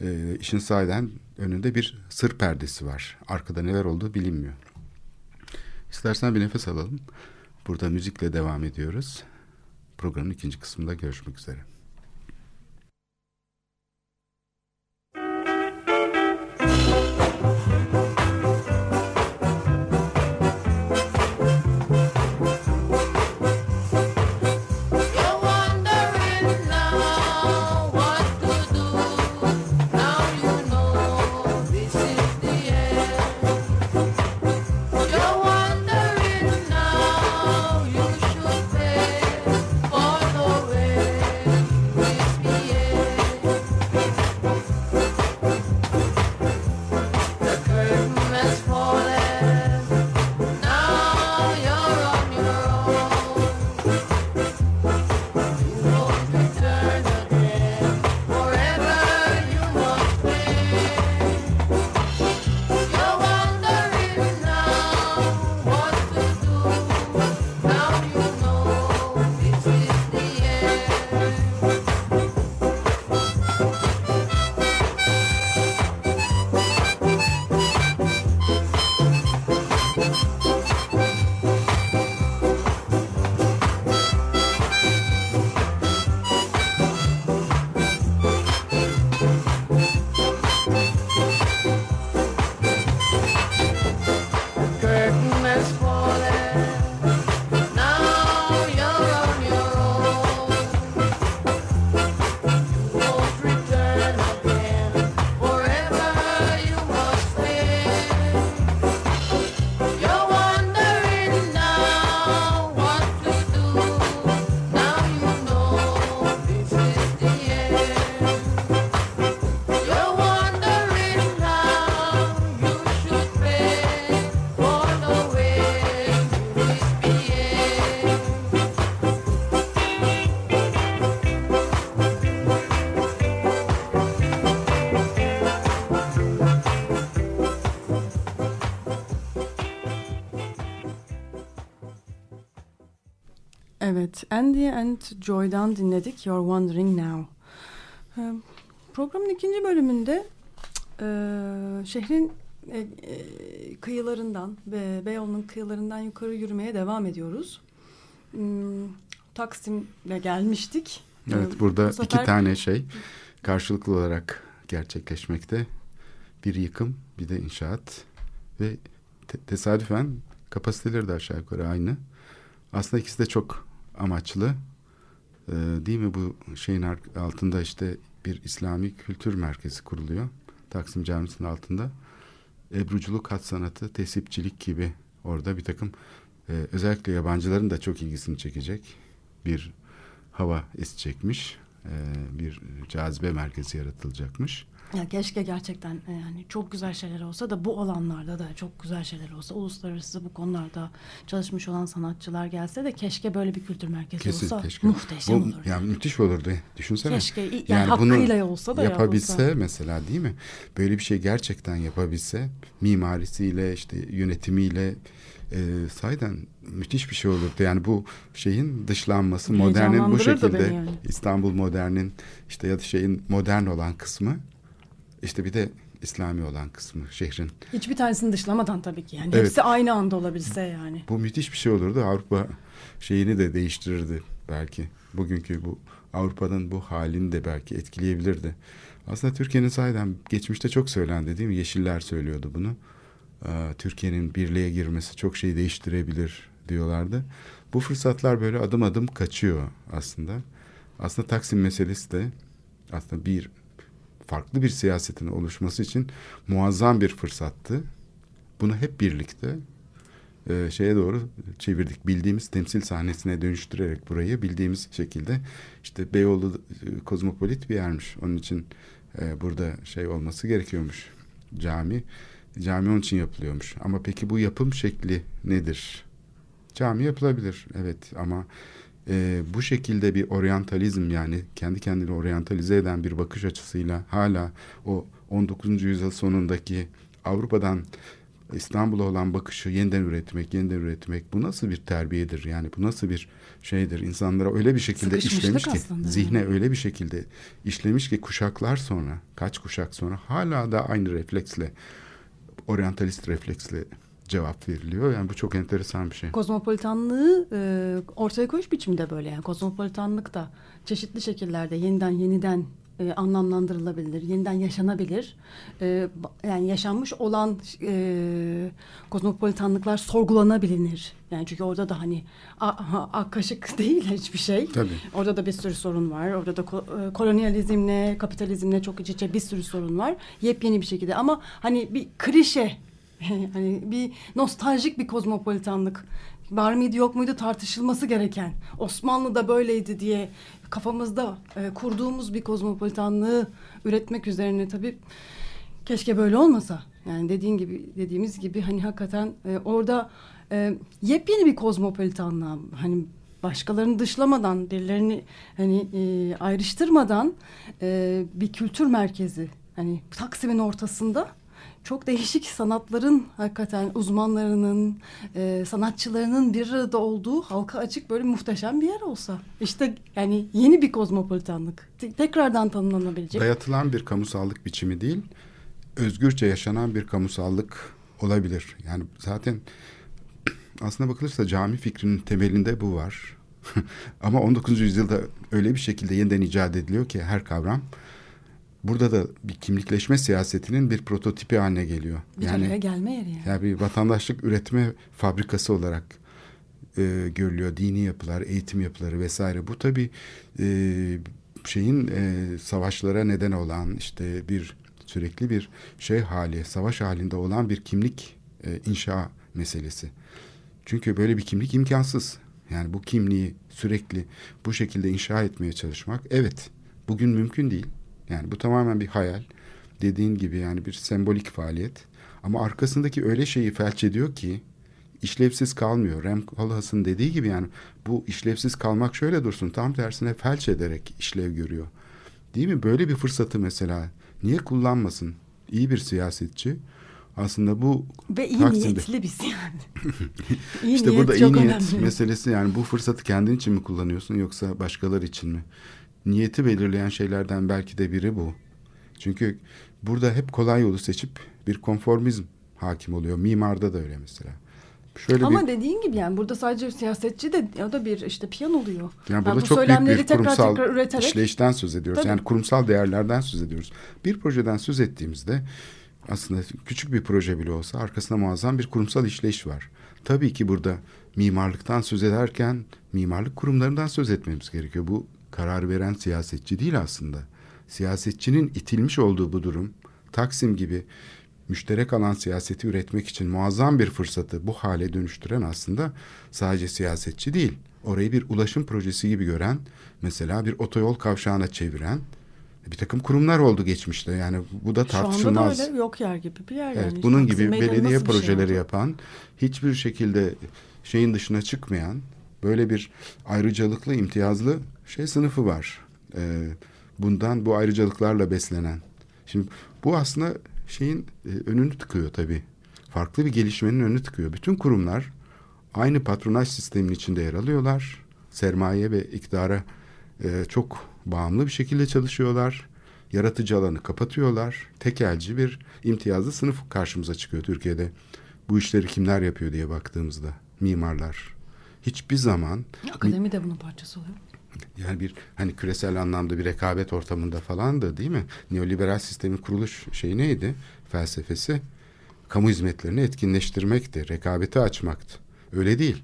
e, işin sahiden önünde bir sır perdesi var. Arkada neler olduğu bilinmiyor. İstersen bir nefes alalım. Burada müzikle devam ediyoruz. Programın ikinci kısmında görüşmek üzere. Evet, Andy and Joy'dan dinledik You're Wondering Now. Ee, programın ikinci bölümünde e, şehrin e, e, kıyılarından ve Beyoğlu'nun kıyılarından yukarı yürümeye devam ediyoruz. Hmm, Taksim'e gelmiştik. Evet, Ee, burada bu sefer- iki tane şey karşılıklı olarak gerçekleşmekte. Bir yıkım, bir de inşaat ve te- tesadüfen kapasiteleri de aşağı yukarı aynı. Aslında ikisi de çok amaçlı. Ee, değil mi bu şeyin altında işte bir İslami kültür merkezi kuruluyor. Taksim Camisi'nin altında. Ebruculuk, hat sanatı, tesipçilik gibi orada bir takım e, özellikle yabancıların da çok ilgisini çekecek bir hava esecekmiş. E, bir cazibe merkezi yaratılacakmış. Ya keşke gerçekten e, yani çok güzel şeyler olsa da bu alanlarda da çok güzel şeyler olsa uluslararası bu konularda çalışmış olan sanatçılar gelse de keşke böyle bir kültür merkezi Kesin olsa keşke. muhteşem Bu, olur. Yani müthiş olurdu. Düşünsene. Keşke yani, hakkıyla olsa da yapabilse yapılsa. mesela değil mi? Böyle bir şey gerçekten yapabilse mimarisiyle işte yönetimiyle e, sayeden müthiş bir şey olurdu. Yani bu şeyin dışlanması modernin bu şekilde yani. İstanbul modernin işte ya da şeyin modern olan kısmı işte bir de İslami olan kısmı şehrin. Hiçbir tanesini dışlamadan tabii ki. Yani Evet. hepsi aynı anda olabilse yani. Bu müthiş bir şey olurdu. Avrupa şeyini de değiştirirdi belki. Bugünkü bu Avrupa'nın bu halini de belki etkileyebilirdi. Aslında Türkiye'nin sahiden geçmişte çok söylendi değil mi? Yeşiller söylüyordu bunu. Ee, Türkiye'nin birliğe girmesi çok şey değiştirebilir diyorlardı. Bu fırsatlar böyle adım adım kaçıyor aslında. Aslında Taksim meselesi de aslında bir farklı bir siyasetin oluşması için muazzam bir fırsattı. Bunu hep birlikte e, şeye doğru çevirdik. Bildiğimiz temsil sahnesine dönüştürerek burayı bildiğimiz şekilde işte Beyoğlu e, kozmopolit bir yermiş. Onun için e, burada şey olması gerekiyormuş. Cami. Cami onun için yapılıyormuş. Ama peki bu yapım şekli nedir? Cami yapılabilir evet ama e, bu şekilde bir oryantalizm yani kendi kendini oryantalize eden bir bakış açısıyla hala o 19. yüzyıl sonundaki Avrupa'dan İstanbul'a olan bakışı yeniden üretmek, yeniden üretmek bu nasıl bir terbiyedir? Yani bu nasıl bir şeydir? İnsanlara öyle bir şekilde işlemiş ki, zihne öyle bir şekilde işlemiş ki kuşaklar sonra, kaç kuşak sonra hala da aynı refleksle, oryantalist refleksle cevap veriliyor. Yani bu çok enteresan bir şey. Kozmopolitanlığı e, ortaya koyuş biçimi de böyle yani kozmopolitanlık da çeşitli şekillerde yeniden yeniden e, anlamlandırılabilir, yeniden yaşanabilir. E, yani yaşanmış olan e, kozmopolitanlıklar sorgulanabilir. Yani çünkü orada da hani ak kaşık değil hiçbir şey. Tabii. Orada da bir sürü sorun var. Orada da ko- e, kolonyalizmle, kapitalizmle çok iç içe bir sürü sorun var. Yepyeni bir şekilde ama hani bir klişe, hani bir nostaljik bir kozmopolitanlık var mıydı yok muydu tartışılması gereken. Osmanlı da böyleydi diye kafamızda e, kurduğumuz bir kozmopolitanlığı üretmek üzerine tabii keşke böyle olmasa. Yani dediğin gibi dediğimiz gibi hani hakikaten e, orada e, yepyeni bir kozmopolitanlığa hani başkalarını dışlamadan, birilerini hani e, ayrıştırmadan e, bir kültür merkezi hani Taksim'in ortasında çok değişik sanatların hakikaten uzmanlarının, e, sanatçılarının bir arada olduğu halka açık böyle muhteşem bir yer olsa. İşte yani yeni bir kozmopolitanlık. Te- tekrardan tanımlanabilecek. Dayatılan bir kamusallık biçimi değil, özgürce yaşanan bir kamusallık olabilir. Yani zaten aslına bakılırsa cami fikrinin temelinde bu var. Ama 19. yüzyılda öyle bir şekilde yeniden icat ediliyor ki her kavram burada da bir kimlikleşme siyasetinin bir prototipi haline geliyor. Bir araya gelme yeri yani. Yani bir vatandaşlık üretme fabrikası olarak e, görülüyor. Dini yapılar, eğitim yapıları vesaire. Bu tabii e, şeyin e, savaşlara neden olan işte bir sürekli bir şey hali, savaş halinde olan bir kimlik e, inşa meselesi. Çünkü böyle bir kimlik imkansız. Yani bu kimliği sürekli bu şekilde inşa etmeye çalışmak evet bugün mümkün değil. Yani bu tamamen bir hayal. Dediğin gibi yani bir sembolik faaliyet. Ama arkasındaki öyle şeyi felç ediyor ki işlevsiz kalmıyor. Rem Koolhaas'ın dediği gibi yani bu işlevsiz kalmak şöyle dursun tam tersine felç ederek işlev görüyor. Değil mi? Böyle bir fırsatı mesela niye kullanmasın? İyi bir siyasetçi aslında bu Ve iyi Taksim'de- niyetli biz yani. iyi işte niyet burada iyi niyet önemli. meselesi yani bu fırsatı kendin için mi kullanıyorsun yoksa başkaları için mi? Niyeti belirleyen şeylerden belki de biri bu. Çünkü burada hep kolay yolu seçip bir konformizm hakim oluyor. Mimarda da öyle mesela. Şöyle Ama bir dediğin gibi yani burada sadece siyasetçi de o da bir işte piyan oluyor. yani Yani burada bu çok büyük bir tekrar kurumsal tekrar üreterek işleyişten söz ediyoruz. Tabii. Yani kurumsal değerlerden söz ediyoruz. Bir projeden söz ettiğimizde aslında küçük bir proje bile olsa arkasında muazzam bir kurumsal işleyiş var. Tabii ki burada mimarlıktan söz ederken mimarlık kurumlarından söz etmemiz gerekiyor. Bu karar veren siyasetçi değil aslında. Siyasetçinin itilmiş olduğu bu durum Taksim gibi müşterek alan siyaseti üretmek için muazzam bir fırsatı bu hale dönüştüren aslında sadece siyasetçi değil. Orayı bir ulaşım projesi gibi gören, mesela bir otoyol kavşağına çeviren bir takım kurumlar oldu geçmişte. Yani bu da şu anda da tartışılmaz. öyle yok yer gibi bir yer Evet, yani. bunun gibi belediye şey projeleri oldu? yapan, hiçbir şekilde şeyin dışına çıkmayan böyle bir ayrıcalıklı, imtiyazlı şey sınıfı var. Ee, bundan bu ayrıcalıklarla beslenen. Şimdi bu aslında şeyin e, önünü tıkıyor tabii. Farklı bir gelişmenin önünü tıkıyor. Bütün kurumlar aynı patronaj sistemin içinde yer alıyorlar. Sermaye ve iktidara e, çok bağımlı bir şekilde çalışıyorlar. Yaratıcı alanı kapatıyorlar. Tekelci bir imtiyazlı sınıf karşımıza çıkıyor Türkiye'de. Bu işleri kimler yapıyor diye baktığımızda mimarlar. Hiçbir zaman Akademi de bunun parçası oluyor. Yani bir hani küresel anlamda bir rekabet ortamında falan da değil mi? Neoliberal sistemin kuruluş şeyi neydi? Felsefesi kamu hizmetlerini etkinleştirmekti, rekabeti açmaktı. Öyle değil.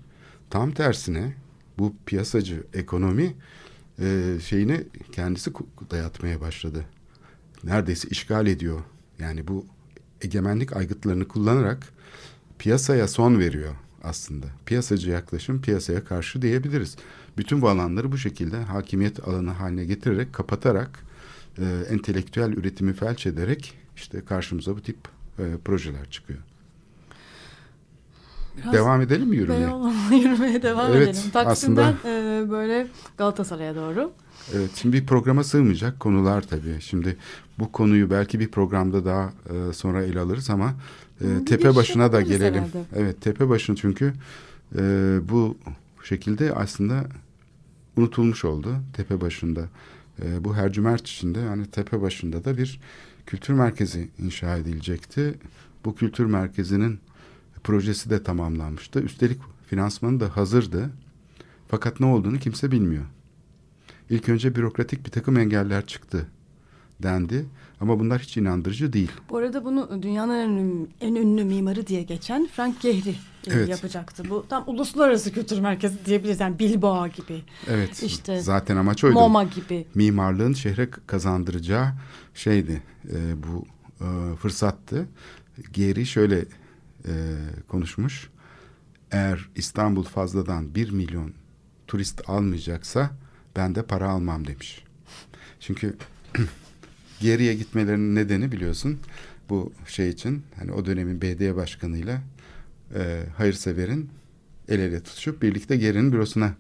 Tam tersine bu piyasacı ekonomi e, şeyini kendisi dayatmaya başladı. Neredeyse işgal ediyor. Yani bu egemenlik aygıtlarını kullanarak piyasaya son veriyor aslında. Piyasacı yaklaşım piyasaya karşı diyebiliriz. Bütün bu alanları bu şekilde hakimiyet alanı haline getirerek kapatarak e, entelektüel üretimi felç ederek işte karşımıza bu tip e, projeler çıkıyor. Biraz Devam edelim mi yürümeye? Beyoğlu'na yürümeye devam Evet, edelim. Taksim'den e, böyle Galatasaray'a doğru. Evet, şimdi bir programa sığmayacak konular tabii. Şimdi bu konuyu belki bir programda daha e, sonra ele alırız ama e, tepe giriş başına da gelelim. herhalde. Evet, tepe başını çünkü e, bu şekilde aslında unutulmuş oldu tepe başında. E, bu Hercümerç içinde yani tepe başında da bir kültür merkezi inşa edilecekti. Bu kültür merkezinin projesi de tamamlanmıştı. Üstelik finansmanı da hazırdı. Fakat ne olduğunu kimse bilmiyor. İlk önce bürokratik bir takım engeller çıktı dendi. Ama bunlar hiç inandırıcı değil. Bu arada bunu dünyanın en ünlü, en ünlü mimarı diye geçen Frank Gehry e, Evet. yapacaktı. Bu tam uluslararası kültür merkezi diyebiliriz. Yani Bilbao gibi, Evet. İşte zaten amaç oydu. MoMA gibi. Mimarlığın şehre kazandıracağı şeydi. e, bu e, fırsattı. Geri şöyle e, konuşmuş. Eğer İstanbul fazladan bir milyon turist almayacaksa ben de para almam demiş. Çünkü geriye gitmelerinin nedeni biliyorsun bu şey için hani o dönemin BD başkanıyla e, hayırseverin el ele tutuşup birlikte Geri'nin bürosuna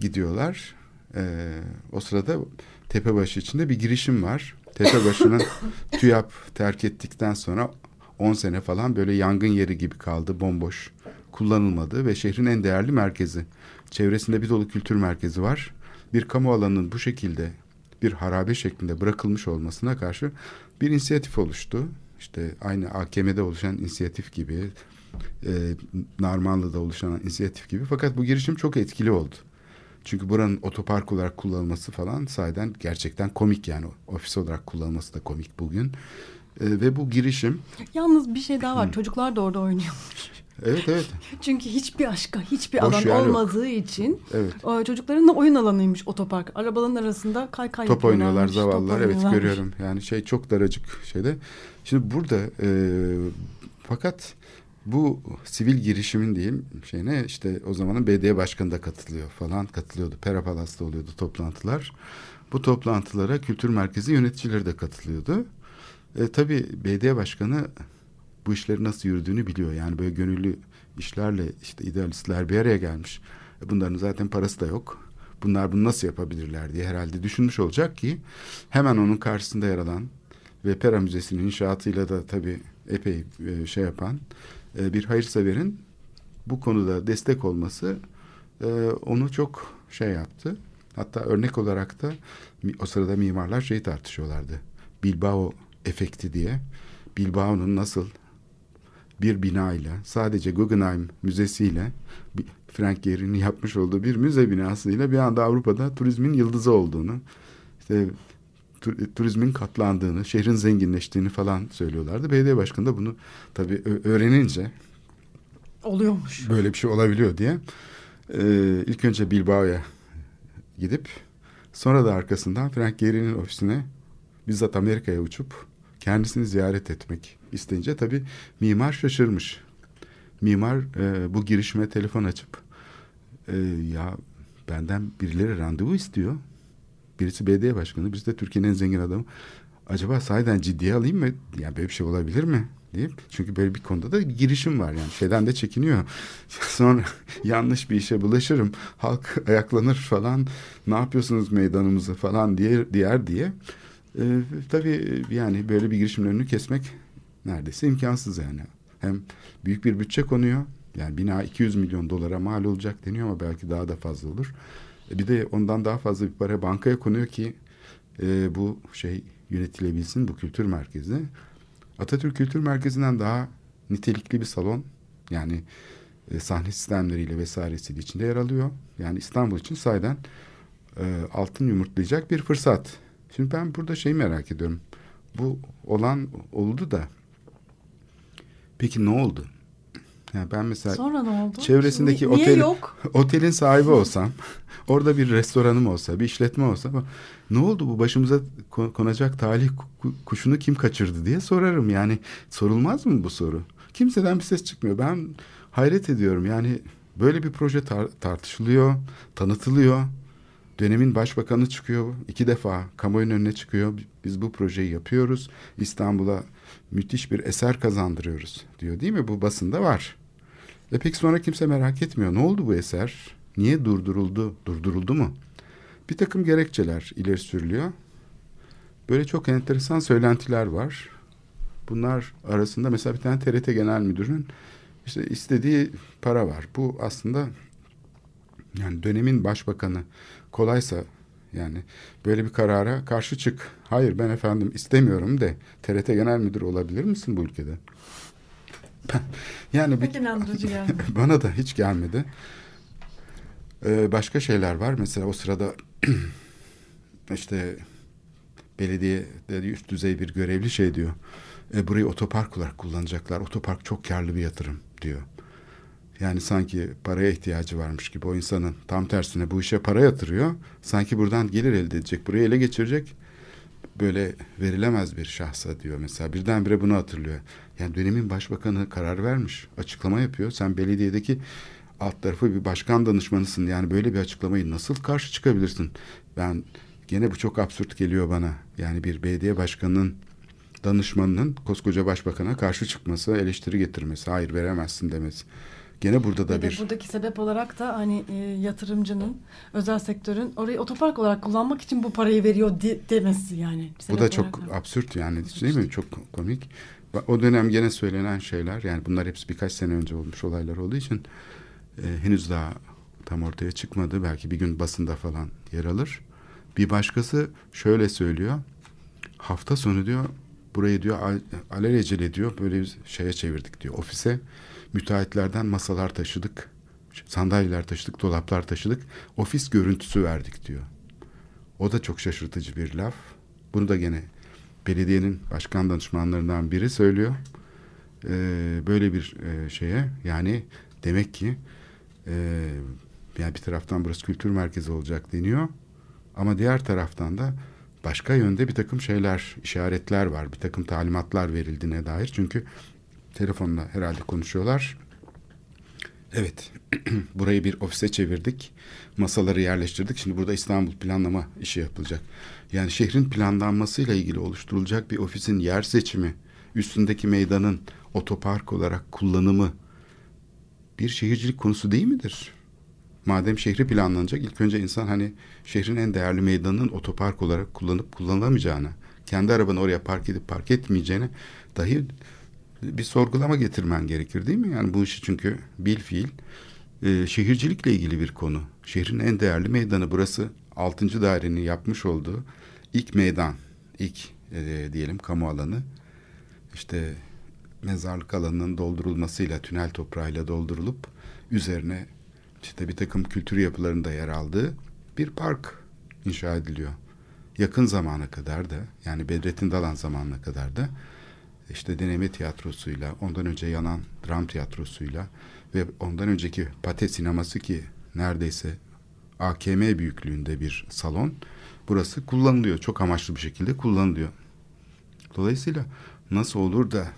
gidiyorlar. E, o sırada Tepebaşı içinde bir girişim var. Tepebaşı'nın TÜYAP terk ettikten sonra 10 sene falan böyle yangın yeri gibi kaldı, bomboş, kullanılmadı ve şehrin en değerli merkezi. Çevresinde bir dolu kültür merkezi var. Bir kamu alanının bu şekilde bir harabe şeklinde bırakılmış olmasına karşı bir inisiyatif oluştu. İşte aynı AKM'de oluşan inisiyatif gibi, e, Narmanlı'da oluşan inisiyatif gibi. Fakat bu girişim çok etkili oldu. Çünkü buranın otopark olarak kullanılması falan sayeden gerçekten komik yani. Ofis olarak kullanılması da komik bugün. E, ve bu girişim, Yalnız bir şey daha var. Çocuklar da orada oynuyor. Evet evet, Çünkü hiçbir aşka, hiçbir Boş alan yer yok. olmadığı için evet. o çocukların da oyun alanıymış otopark. Arabaların arasında kay kay Top oynuyorlar zavallılar. Evet görüyorum. Yani şey çok daracık şeyde. Şimdi burada e, fakat bu sivil girişimin diyeyim şeyine işte o zamanın BD başkanı da katılıyor falan katılıyordu. Pera Palas'ta oluyordu toplantılar. Bu toplantılara kültür merkezi yöneticileri de katılıyordu. E, tabii BD başkanı bu işleri nasıl yürüdüğünü biliyor. Yani böyle gönüllü işlerle işte idealistler bir araya gelmiş. E, bunların zaten parası da yok. Bunlar bunu nasıl yapabilirler diye herhalde düşünmüş olacak ki hemen onun karşısında yer alan ve Pera Müzesi'nin inşaatıyla da tabii epey e, şey yapan e, bir hayırseverin bu konuda destek olması onu çok şey yaptı. Hatta örnek olarak da o sırada mimarlar şeyi tartışıyorlardı. Bilbao efekti diye. Bilbao'nun nasıl bir binayla sadece Guggenheim Müzesi'yle bir- Frank Gehry'nin yapmış olduğu bir müze binasıyla bir anda Avrupa'da turizmin yıldızı olduğunu işte tu- turizmin katlandığını, şehrin zenginleştiğini falan söylüyorlardı. Belediye başkanı da bunu tabii öğrenince Oluyormuş. böyle bir şey olabiliyor diye e, ilk önce Bilbao'ya gidip sonra da arkasından Frank Gehry'nin ofisine bizzat Amerika'ya uçup kendisini ziyaret etmek isteyince tabii mimar şaşırmış. Mimar e, bu girişime telefon açıp e, ya benden birileri randevu istiyor. Birisi BD başkanı, birisi de Türkiye'nin en zengin adamı. Acaba sahiden ciddiye alayım mı? Ya böyle bir şey olabilir mi? deyip çünkü böyle bir konuda da girişim var yani şeyden de çekiniyor. Sonra yanlış bir işe bulaşırım. Halk ayaklanır falan. Ne yapıyorsunuz meydanımızı falan diye diğer diye. Ee, tabii yani böyle bir girişimin önünü kesmek neredeyse imkansız yani. Hem büyük bir bütçe konuyor. Yani bina 200 milyon dolara mal olacak deniyor ama belki daha da fazla olur. E bir de ondan daha fazla bir para bankaya konuyor ki e, bu şey yönetilebilsin bu kültür merkezi. Atatürk Kültür Merkezi'nden daha nitelikli bir salon. Yani e, sahne sistemleriyle vesairesiyle içinde yer alıyor. Yani İstanbul için sayeden e, altın yumurtlayacak bir fırsat. Şimdi ben burada şeyi merak ediyorum. Bu olan oldu da peki ne oldu? Yani ben mesela Sonra ne oldu? çevresindeki niye otel- yok? otelin sahibi olsam, orada bir restoranım olsa, bir işletme olsa ne oldu bu başımıza ko- konacak talih ku- kuşunu kim kaçırdı diye sorarım. Yani sorulmaz mı bu soru? Kimseden bir ses çıkmıyor. Ben hayret ediyorum. Yani böyle bir proje tar- tartışılıyor, tanıtılıyor. Dönemin başbakanı çıkıyor iki defa kamuoyunun önüne çıkıyor. Biz bu projeyi yapıyoruz. İstanbul'a müthiş bir eser kazandırıyoruz diyor değil mi? Bu basında var. Ve peki sonra kimse merak etmiyor. Ne oldu bu eser? Niye durduruldu? Durduruldu mu? Bir takım gerekçeler ileri sürülüyor. Böyle çok enteresan söylentiler var. Bunlar arasında mesela bir tane TRT Genel Müdürü'nün işte istediği para var. Bu aslında yani dönemin başbakanı kolaysa yani böyle bir karara karşı çık. Hayır ben efendim istemiyorum de TRT Genel Müdürü olabilir misin bu ülkede? yani bir, bana da hiç gelmedi. Ee, başka şeyler var. Mesela o sırada işte belediyede üst düzey bir görevli şey diyor. E, burayı otopark olarak kullanacaklar. Otopark çok karlı bir yatırım diyor. Yani sanki paraya ihtiyacı varmış gibi o insanın tam tersine bu işe para yatırıyor. Sanki buradan gelir elde edecek. Burayı ele geçirecek. Böyle verilemez bir şahsa diyor mesela. Birdenbire bunu hatırlıyor. Yani dönemin başbakanı karar vermiş. Açıklama yapıyor. Sen belediyedeki alt tarafı bir başkan danışmanısın. Yani böyle bir açıklamayı nasıl karşı çıkabilirsin? Ben gene bu çok absürt geliyor bana. Yani bir belediye başkanının danışmanının koskoca başbakana karşı çıkması, eleştiri getirmesi, hayır veremezsin demesi. Gene burada da Bir buradaki sebep olarak da hani e, yatırımcının, özel sektörün orayı otopark olarak kullanmak için bu parayı veriyor de- demesi yani. bu da çok olarak. absürt yani değil mi? Çok komik. O dönem gene söylenen şeyler yani bunlar hepsi birkaç sene önce olmuş olaylar olduğu için e, henüz daha tam ortaya çıkmadı. Belki bir gün basında falan yer alır. Bir başkası şöyle söylüyor. Hafta sonu diyor burayı diyor al- alelacele diyor böyle bir şeye çevirdik diyor ofise. Müteahhitlerden masalar taşıdık. Sandalyeler taşıdık, dolaplar taşıdık. Ofis görüntüsü verdik diyor. O da çok şaşırtıcı bir laf. Bunu da gene belediyenin başkan danışmanlarından biri söylüyor. Ee, böyle bir e, şeye yani demek ki e, yani bir taraftan burası kültür merkezi olacak deniyor. Ama diğer taraftan da başka yönde bir takım şeyler, işaretler var. Bir takım talimatlar verildiğine dair. Çünkü telefonla herhalde konuşuyorlar. Evet, burayı bir ofise çevirdik. Masaları yerleştirdik. Şimdi burada İstanbul planlama işi yapılacak. Yani şehrin planlanmasıyla ilgili oluşturulacak bir ofisin yer seçimi, üstündeki meydanın otopark olarak kullanımı bir şehircilik konusu değil midir? Madem şehri planlanacak ilk önce insan hani şehrin en değerli meydanının otopark olarak kullanıp kullanılamayacağını, kendi arabanı oraya park edip park etmeyeceğini dahi bir sorgulama getirmen gerekir değil mi? Yani bu işi çünkü bil fiil e, şehircilikle ilgili bir konu. Şehrin en değerli meydanı burası. 6. dairenin yapmış olduğu ilk meydan, ilk e, diyelim kamu alanı. İşte mezarlık alanının doldurulmasıyla, tünel toprağıyla doldurulup üzerine işte bir takım kültür yapılarında yer aldığı bir park inşa ediliyor. Yakın zamana kadar da yani Bedrettin Dalan zamanına kadar da işte deneme tiyatrosuyla, ondan önce yanan dram tiyatrosuyla ve ondan önceki Pate sineması ki neredeyse AKM büyüklüğünde bir salon. Burası kullanılıyor. Çok amaçlı bir şekilde kullanılıyor. Dolayısıyla nasıl olur da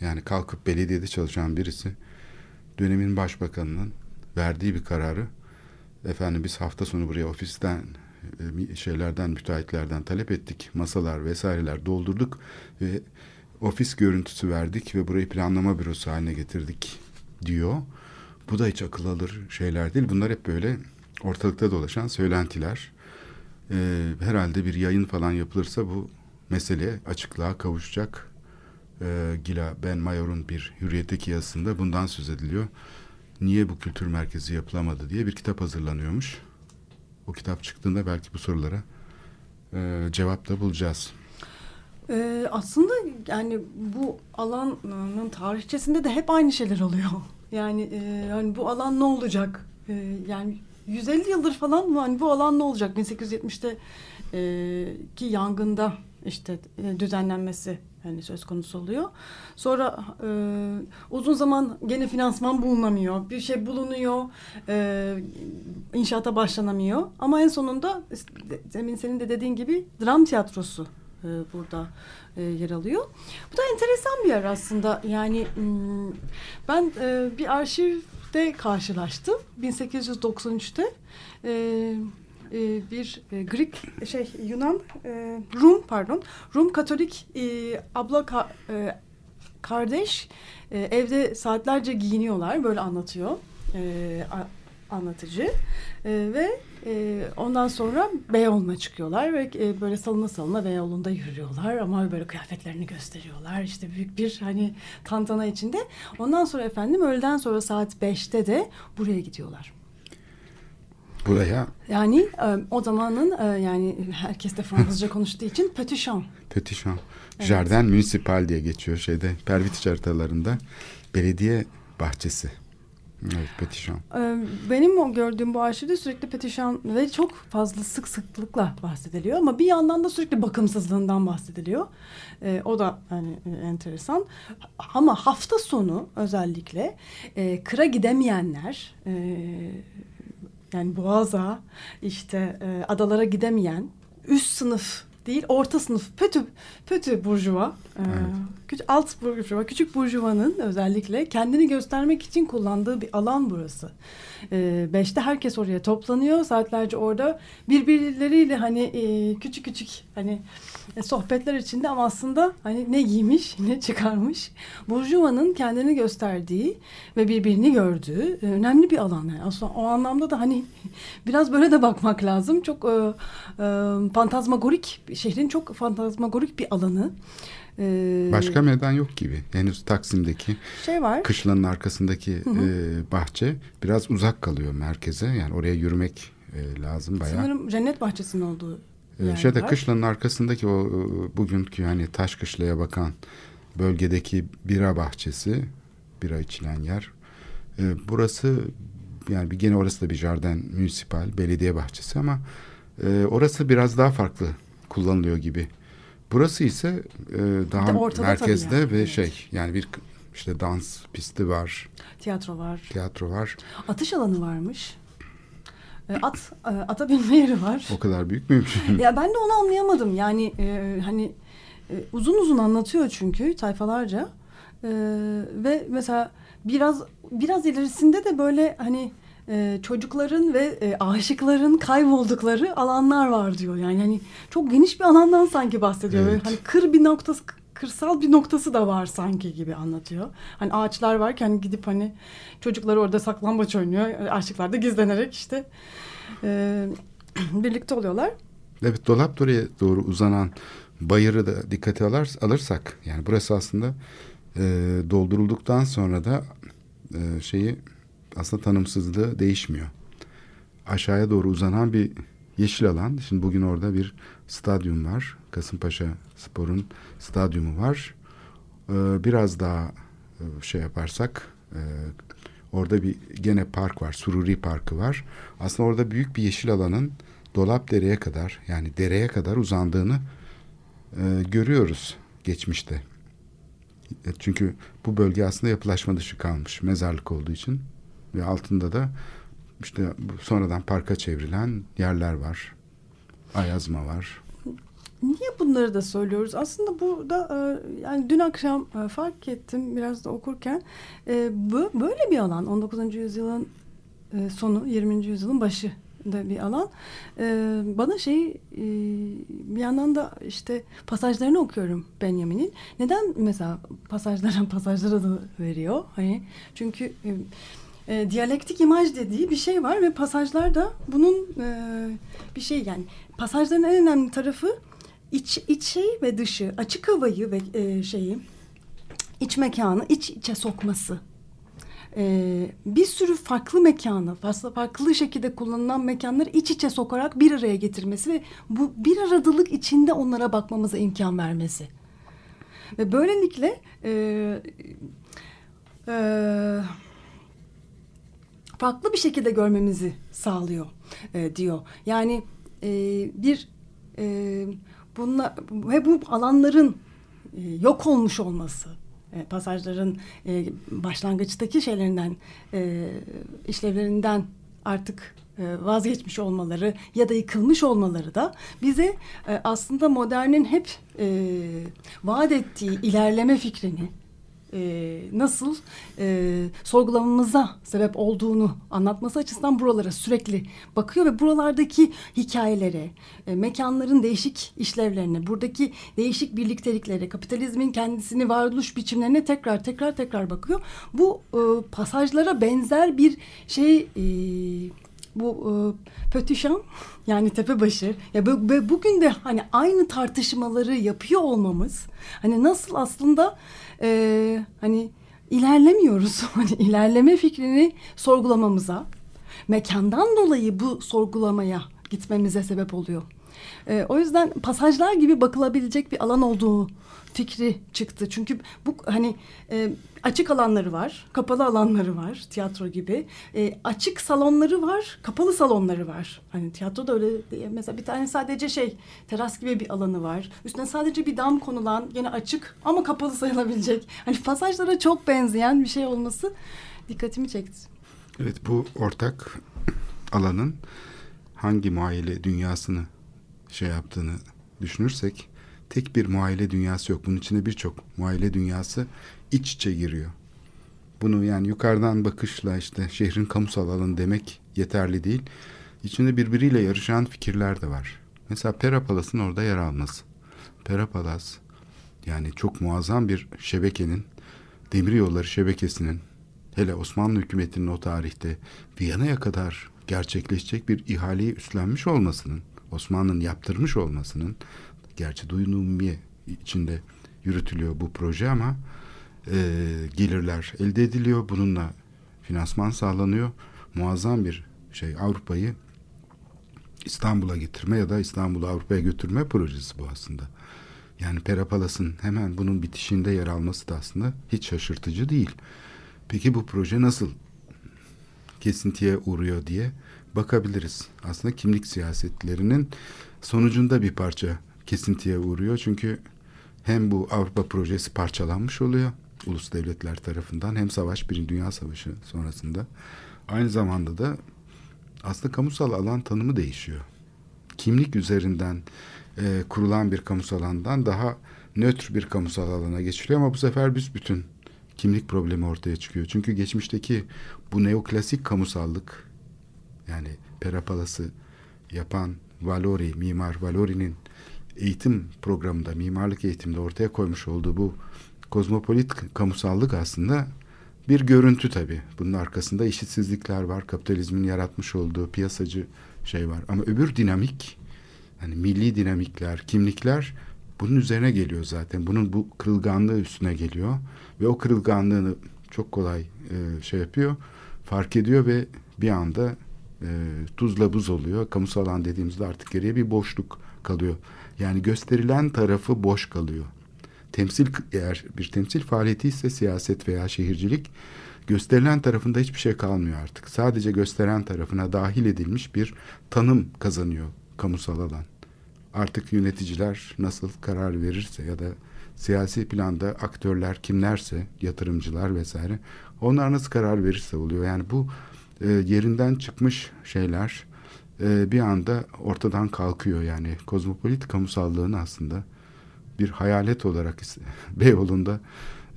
yani kalkıp belediyede çalışan birisi dönemin başbakanının verdiği bir kararı efendim biz hafta sonu buraya ofisten e, şeylerden müteahhitlerden talep ettik. Masalar vesaireler doldurduk ve ofis görüntüsü verdik ve burayı planlama bürosu haline getirdik diyor. Bu da hiç akıl alır şeyler değil. Bunlar hep böyle ortalıkta dolaşan söylentiler. Ee, herhalde bir yayın falan yapılırsa bu mesele açıklığa kavuşacak. Ee, Gila Ben Mayor'un bir Hürriyet'teki yazısında bundan söz ediliyor. Niye bu kültür merkezi yapılamadı diye bir kitap hazırlanıyormuş. O kitap çıktığında belki bu sorulara e, cevap da bulacağız. Ee, aslında yani bu alanın tarihçesinde de hep aynı şeyler oluyor. Yani e, yani bu alan ne olacak? E, yani 150 yıldır falan mı? Hani bu alan ne olacak? 1870'te e, ki yangında işte e, düzenlenmesi hani söz konusu oluyor. Sonra e, uzun zaman gene finansman bulunamıyor. Bir şey bulunuyor. E, inşaata başlanamıyor. Ama en sonunda demin senin de dediğin gibi dram tiyatrosu e, burada e, yer alıyor. Bu da enteresan bir yer aslında. Yani ben e, bir arşivde karşılaştım. 1893'te e, e, bir Greek şey Yunan Rum pardon Rum Katolik abla ka- kardeş evde saatlerce giyiniyorlar böyle anlatıyor anlatıcı e, ve e, ondan sonra Beyoğlu'na çıkıyorlar ve e, böyle salına salına Beyoğlu'nda yürüyorlar ama böyle kıyafetlerini gösteriyorlar işte büyük bir hani tantana içinde ondan sonra efendim öğleden sonra saat beşte de buraya gidiyorlar. Buraya Yani e, o zamanın e, yani herkes de Fransızca konuştuğu için Petit Champ. Petit Champ, Jardin Municipal diye geçiyor şeyde Pervitiç haritalarında belediye bahçesi. Evet Petit Champ. E, Benim o gördüğüm bu arşivde sürekli Petit Champ ve çok fazla sık sıklıkla bahsediliyor ama bir yandan da sürekli bakımsızlığından bahsediliyor. E, o da hani enteresan. Ama hafta sonu özellikle e, kıra gidemeyenler e, yani Boğaz'a işte e, adalara gidemeyen üst sınıf değil orta sınıf pötü pötü burjuva e, küç, alt burjuva küçük burjuvanın özellikle kendini göstermek için kullandığı bir alan burası. E, beşte herkes oraya toplanıyor saatlerce orada birbirleriyle hani e, küçük küçük hani e, sohbetler içinde ama aslında hani ne giymiş ne çıkarmış burjuvanın kendini gösterdiği ve birbirini gördüğü e, önemli bir alan. Yani aslında o anlamda da hani biraz böyle de bakmak lazım. Çok e, e, fantazmagorik şehrin çok fantazmagorik bir alanı E, Başka meydan yok gibi. Henüz Taksim'deki şey var kışlanın arkasındaki e, bahçe biraz uzak kalıyor merkeze. Yani oraya yürümek e, lazım bayağı. sanırım cennet bahçesinin olduğu Ee, yer şeyde var. kışlanın arkasındaki o e, bugünkü hani taş kışlaya bakan bölgedeki bira bahçesi, bira içilen yer. Ee, burası yani bir gene orası da bir jardin municipal belediye bahçesi ama e, orası biraz daha farklı kullanılıyor gibi. Burası ise e, daha ortada merkezde yani, ve evet. şey yani bir işte dans pisti var, tiyatro var tiyatro var. atış alanı varmış E, at e, ata binme yeri var O kadar büyük mümkün. Ya ben de onu anlayamadım. Yani e, hani e, uzun uzun anlatıyor çünkü sayfalarca. E, ve mesela biraz biraz ilerisinde de böyle hani e, çocukların ve e, aşıkların kayboldukları alanlar var diyor. Yani hani çok geniş bir alandan sanki bahsediyor. Böyle Evet. hani kır bir noktası kırsal bir noktası da var sanki gibi anlatıyor. Hani ağaçlar varken gidip hani çocuklar orada saklambaç oynuyor. Aşıklar da gizlenerek işte e, birlikte oluyorlar. Evet dolap oraya doğru uzanan bayırı da dikkate alır, alırsak yani burası aslında e, doldurulduktan sonra da e, şeyi aslında tanımsızlığı değişmiyor. Aşağıya doğru uzanan bir yeşil alan. Şimdi bugün orada bir stadyum var. Kasımpaşa Spor'un stadyumu var. E, biraz daha e, şey yaparsak e, orada bir gene park var. Sururi Parkı var. Aslında orada büyük bir yeşil alanın dolap dereye kadar yani dereye kadar uzandığını e, görüyoruz geçmişte. E, Çünkü bu bölge aslında yapılaşma dışı kalmış mezarlık olduğu için ve altında da işte sonradan parka çevrilen yerler var. Ayazma var. Niye bunları da söylüyoruz? Aslında burada e, yani dün akşam e, fark ettim biraz da okurken e, böyle bir alan 19. yüzyılın sonu 20. yüzyılın başı da bir alan. Bana şey bir yandan da işte pasajlarını okuyorum Benjamin'in. Neden mesela pasajlara pasajlar adı veriyor? Hani çünkü e, diyalektik imaj dediği bir şey var ve pasajlarda bunun e, bir şey yani pasajların en önemli tarafı iç içi ve dışı açık havayı ve e, şeyi iç mekanı iç içe sokması. E, bir sürü farklı mekanı, farklı, farklı şekilde kullanılan mekanları iç içe sokarak bir araya getirmesi ve bu bir aradılık içinde onlara bakmamıza imkan vermesi. Ve böylelikle e, e, farklı bir şekilde görmemizi sağlıyor e, diyor. Yani e, bir e, bunla ve bu alanların e, yok olmuş olması, e, pasajların e, başlangıçtaki şeylerinden, e, işlevlerinden artık e, vazgeçmiş olmaları ya da yıkılmış olmaları da bize e, aslında modernin hep e, vaat ettiği ilerleme fikrini e, nasıl e, sorgulamamıza sebep olduğunu anlatması açısından buralara sürekli bakıyor ve buralardaki hikayelere, e, mekanların değişik işlevlerine, buradaki değişik birlikteliklere, kapitalizmin kendisini varoluş biçimlerine tekrar tekrar tekrar bakıyor. Bu e, pasajlara benzer bir şey e, bu e, Pötüşan yani tepebaşı ya bu, ve bugün de hani aynı tartışmaları yapıyor olmamız hani nasıl aslında e, hani ilerlemiyoruz hani ilerleme fikrini sorgulamamıza mekandan dolayı bu sorgulamaya gitmemize sebep oluyor. E, o yüzden pasajlar gibi bakılabilecek bir alan olduğu fikri çıktı. Çünkü bu hani e, açık alanları var, kapalı alanları var tiyatro gibi. E, açık salonları var, kapalı salonları var. Hani tiyatroda öyle mesela bir tane sadece şey teras gibi bir alanı var. Üstüne sadece bir dam konulan yine açık ama kapalı sayılabilecek. Hani pasajlara çok benzeyen bir şey olması dikkatimi çekti. Evet bu ortak alanın hangi muayele dünyasını şey yaptığını düşünürsek tek bir muayele dünyası yok. Bunun içinde birçok muayele dünyası iç içe giriyor. Bunu yani yukarıdan bakışla işte şehrin kamusal alanı demek yeterli değil. İçinde birbiriyle yarışan fikirler de var. Mesela Perapalas'ın orada yer alması. Perapalas yani çok muazzam bir şebekenin, demir yolları şebekesinin hele Osmanlı hükümetinin o tarihte Viyana'ya kadar gerçekleşecek bir ihaleyi üstlenmiş olmasının, Osmanlı'nın yaptırmış olmasının Gerçi duyunumiye içinde yürütülüyor bu proje ama e, gelirler elde ediliyor. Bununla finansman sağlanıyor. Muazzam bir şey Avrupa'yı İstanbul'a getirme ya da İstanbul'u Avrupa'ya götürme projesi bu aslında. Yani Perapalas'ın hemen bunun bitişinde yer alması da aslında hiç şaşırtıcı değil. Peki bu proje nasıl kesintiye uğruyor diye bakabiliriz. Aslında kimlik siyasetlerinin sonucunda bir parça kesintiye uğruyor. Çünkü hem bu Avrupa projesi parçalanmış oluyor ulus devletler tarafından hem savaş bir dünya savaşı sonrasında aynı zamanda da aslında kamusal alan tanımı değişiyor. Kimlik üzerinden e, kurulan bir kamusal alandan daha nötr bir kamusal alana geçiliyor ama bu sefer büsbütün kimlik problemi ortaya çıkıyor. Çünkü geçmişteki bu neoklasik kamusallık yani Perapalası yapan Valori, mimar Valori'nin eğitim programında, mimarlık eğitimde ortaya koymuş olduğu bu kozmopolit kamusallık aslında bir görüntü tabii. Bunun arkasında eşitsizlikler var, kapitalizmin yaratmış olduğu piyasacı şey var. Ama öbür dinamik, hani milli dinamikler, kimlikler bunun üzerine geliyor zaten. Bunun bu kırılganlığı üstüne geliyor ve o kırılganlığını çok kolay e, şey yapıyor, fark ediyor ve bir anda e, tuzla buz oluyor. Kamusal alan dediğimizde artık geriye bir boşluk kalıyor. Yani gösterilen tarafı boş kalıyor. Temsil eğer bir temsil faaliyeti ise siyaset veya şehircilik gösterilen tarafında hiçbir şey kalmıyor artık. Sadece gösteren tarafına dahil edilmiş bir tanım kazanıyor kamusal alan. Artık yöneticiler nasıl karar verirse ya da siyasi planda aktörler kimlerse, yatırımcılar vesaire onlar nasıl karar verirse oluyor. Yani bu e, yerinden çıkmış şeyler e, bir anda ortadan kalkıyor yani kozmopolit kamusallığın aslında bir hayalet olarak Beyoğlu'nda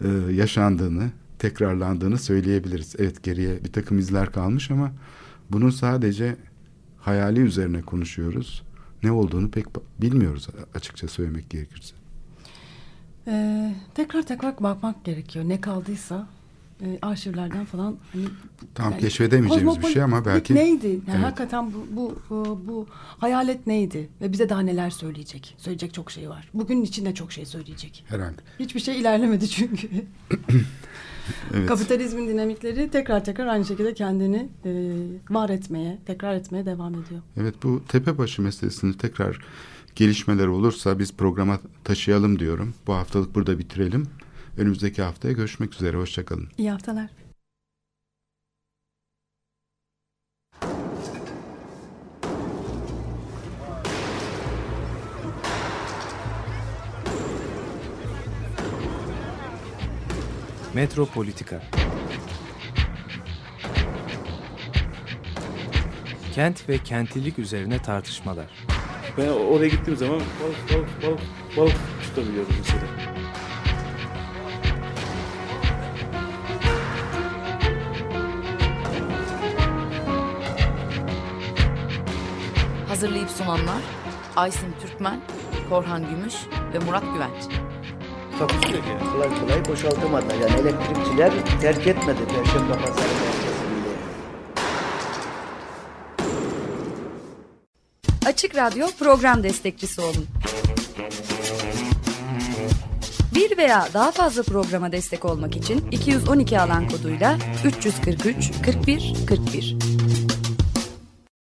e, yaşandığını, tekrarlandığını söyleyebiliriz. Evet geriye bir takım izler kalmış ama bunun sadece hayali üzerine konuşuyoruz. Ne olduğunu pek bilmiyoruz açıkça söylemek gerekirse. Ee, tekrar tekrar bakmak gerekiyor. Ne kaldıysa e, arşivlerden falan hani tam yani, keşfedemeyeceğimiz bir şey ama belki neydi? Yani evet. hakikaten bu, bu bu bu hayalet neydi ve bize daha neler söyleyecek? Söyleyecek çok şey var. Bugünün içinde çok şey söyleyecek. Herhalde. Hiçbir şey ilerlemedi çünkü. evet. Kapitalizmin dinamikleri tekrar tekrar aynı şekilde kendini e, var etmeye, tekrar etmeye devam ediyor. Evet bu tepebaşı meselesini tekrar gelişmeler olursa biz programa taşıyalım diyorum. Bu haftalık burada bitirelim. Önümüzdeki haftaya görüşmek üzere. Hoşçakalın. İyi haftalar. Metropolitika Kent ve kentlilik üzerine tartışmalar. Ben oraya gittiğim zaman balık balık balık balık tutabiliyorum mesela. Hazırlayıp sunanlar Aysin Türkmen, Korhan Gümüş ve Murat Güvenç. Takusu yok yani. Kolay kolay boşaltamadılar. Yani elektrikçiler terk etmedi Perşembe Pazarı merkezinde. Açık Radyo program destekçisi olun. Bir veya daha fazla programa destek olmak için 212 alan koduyla 343 41 41.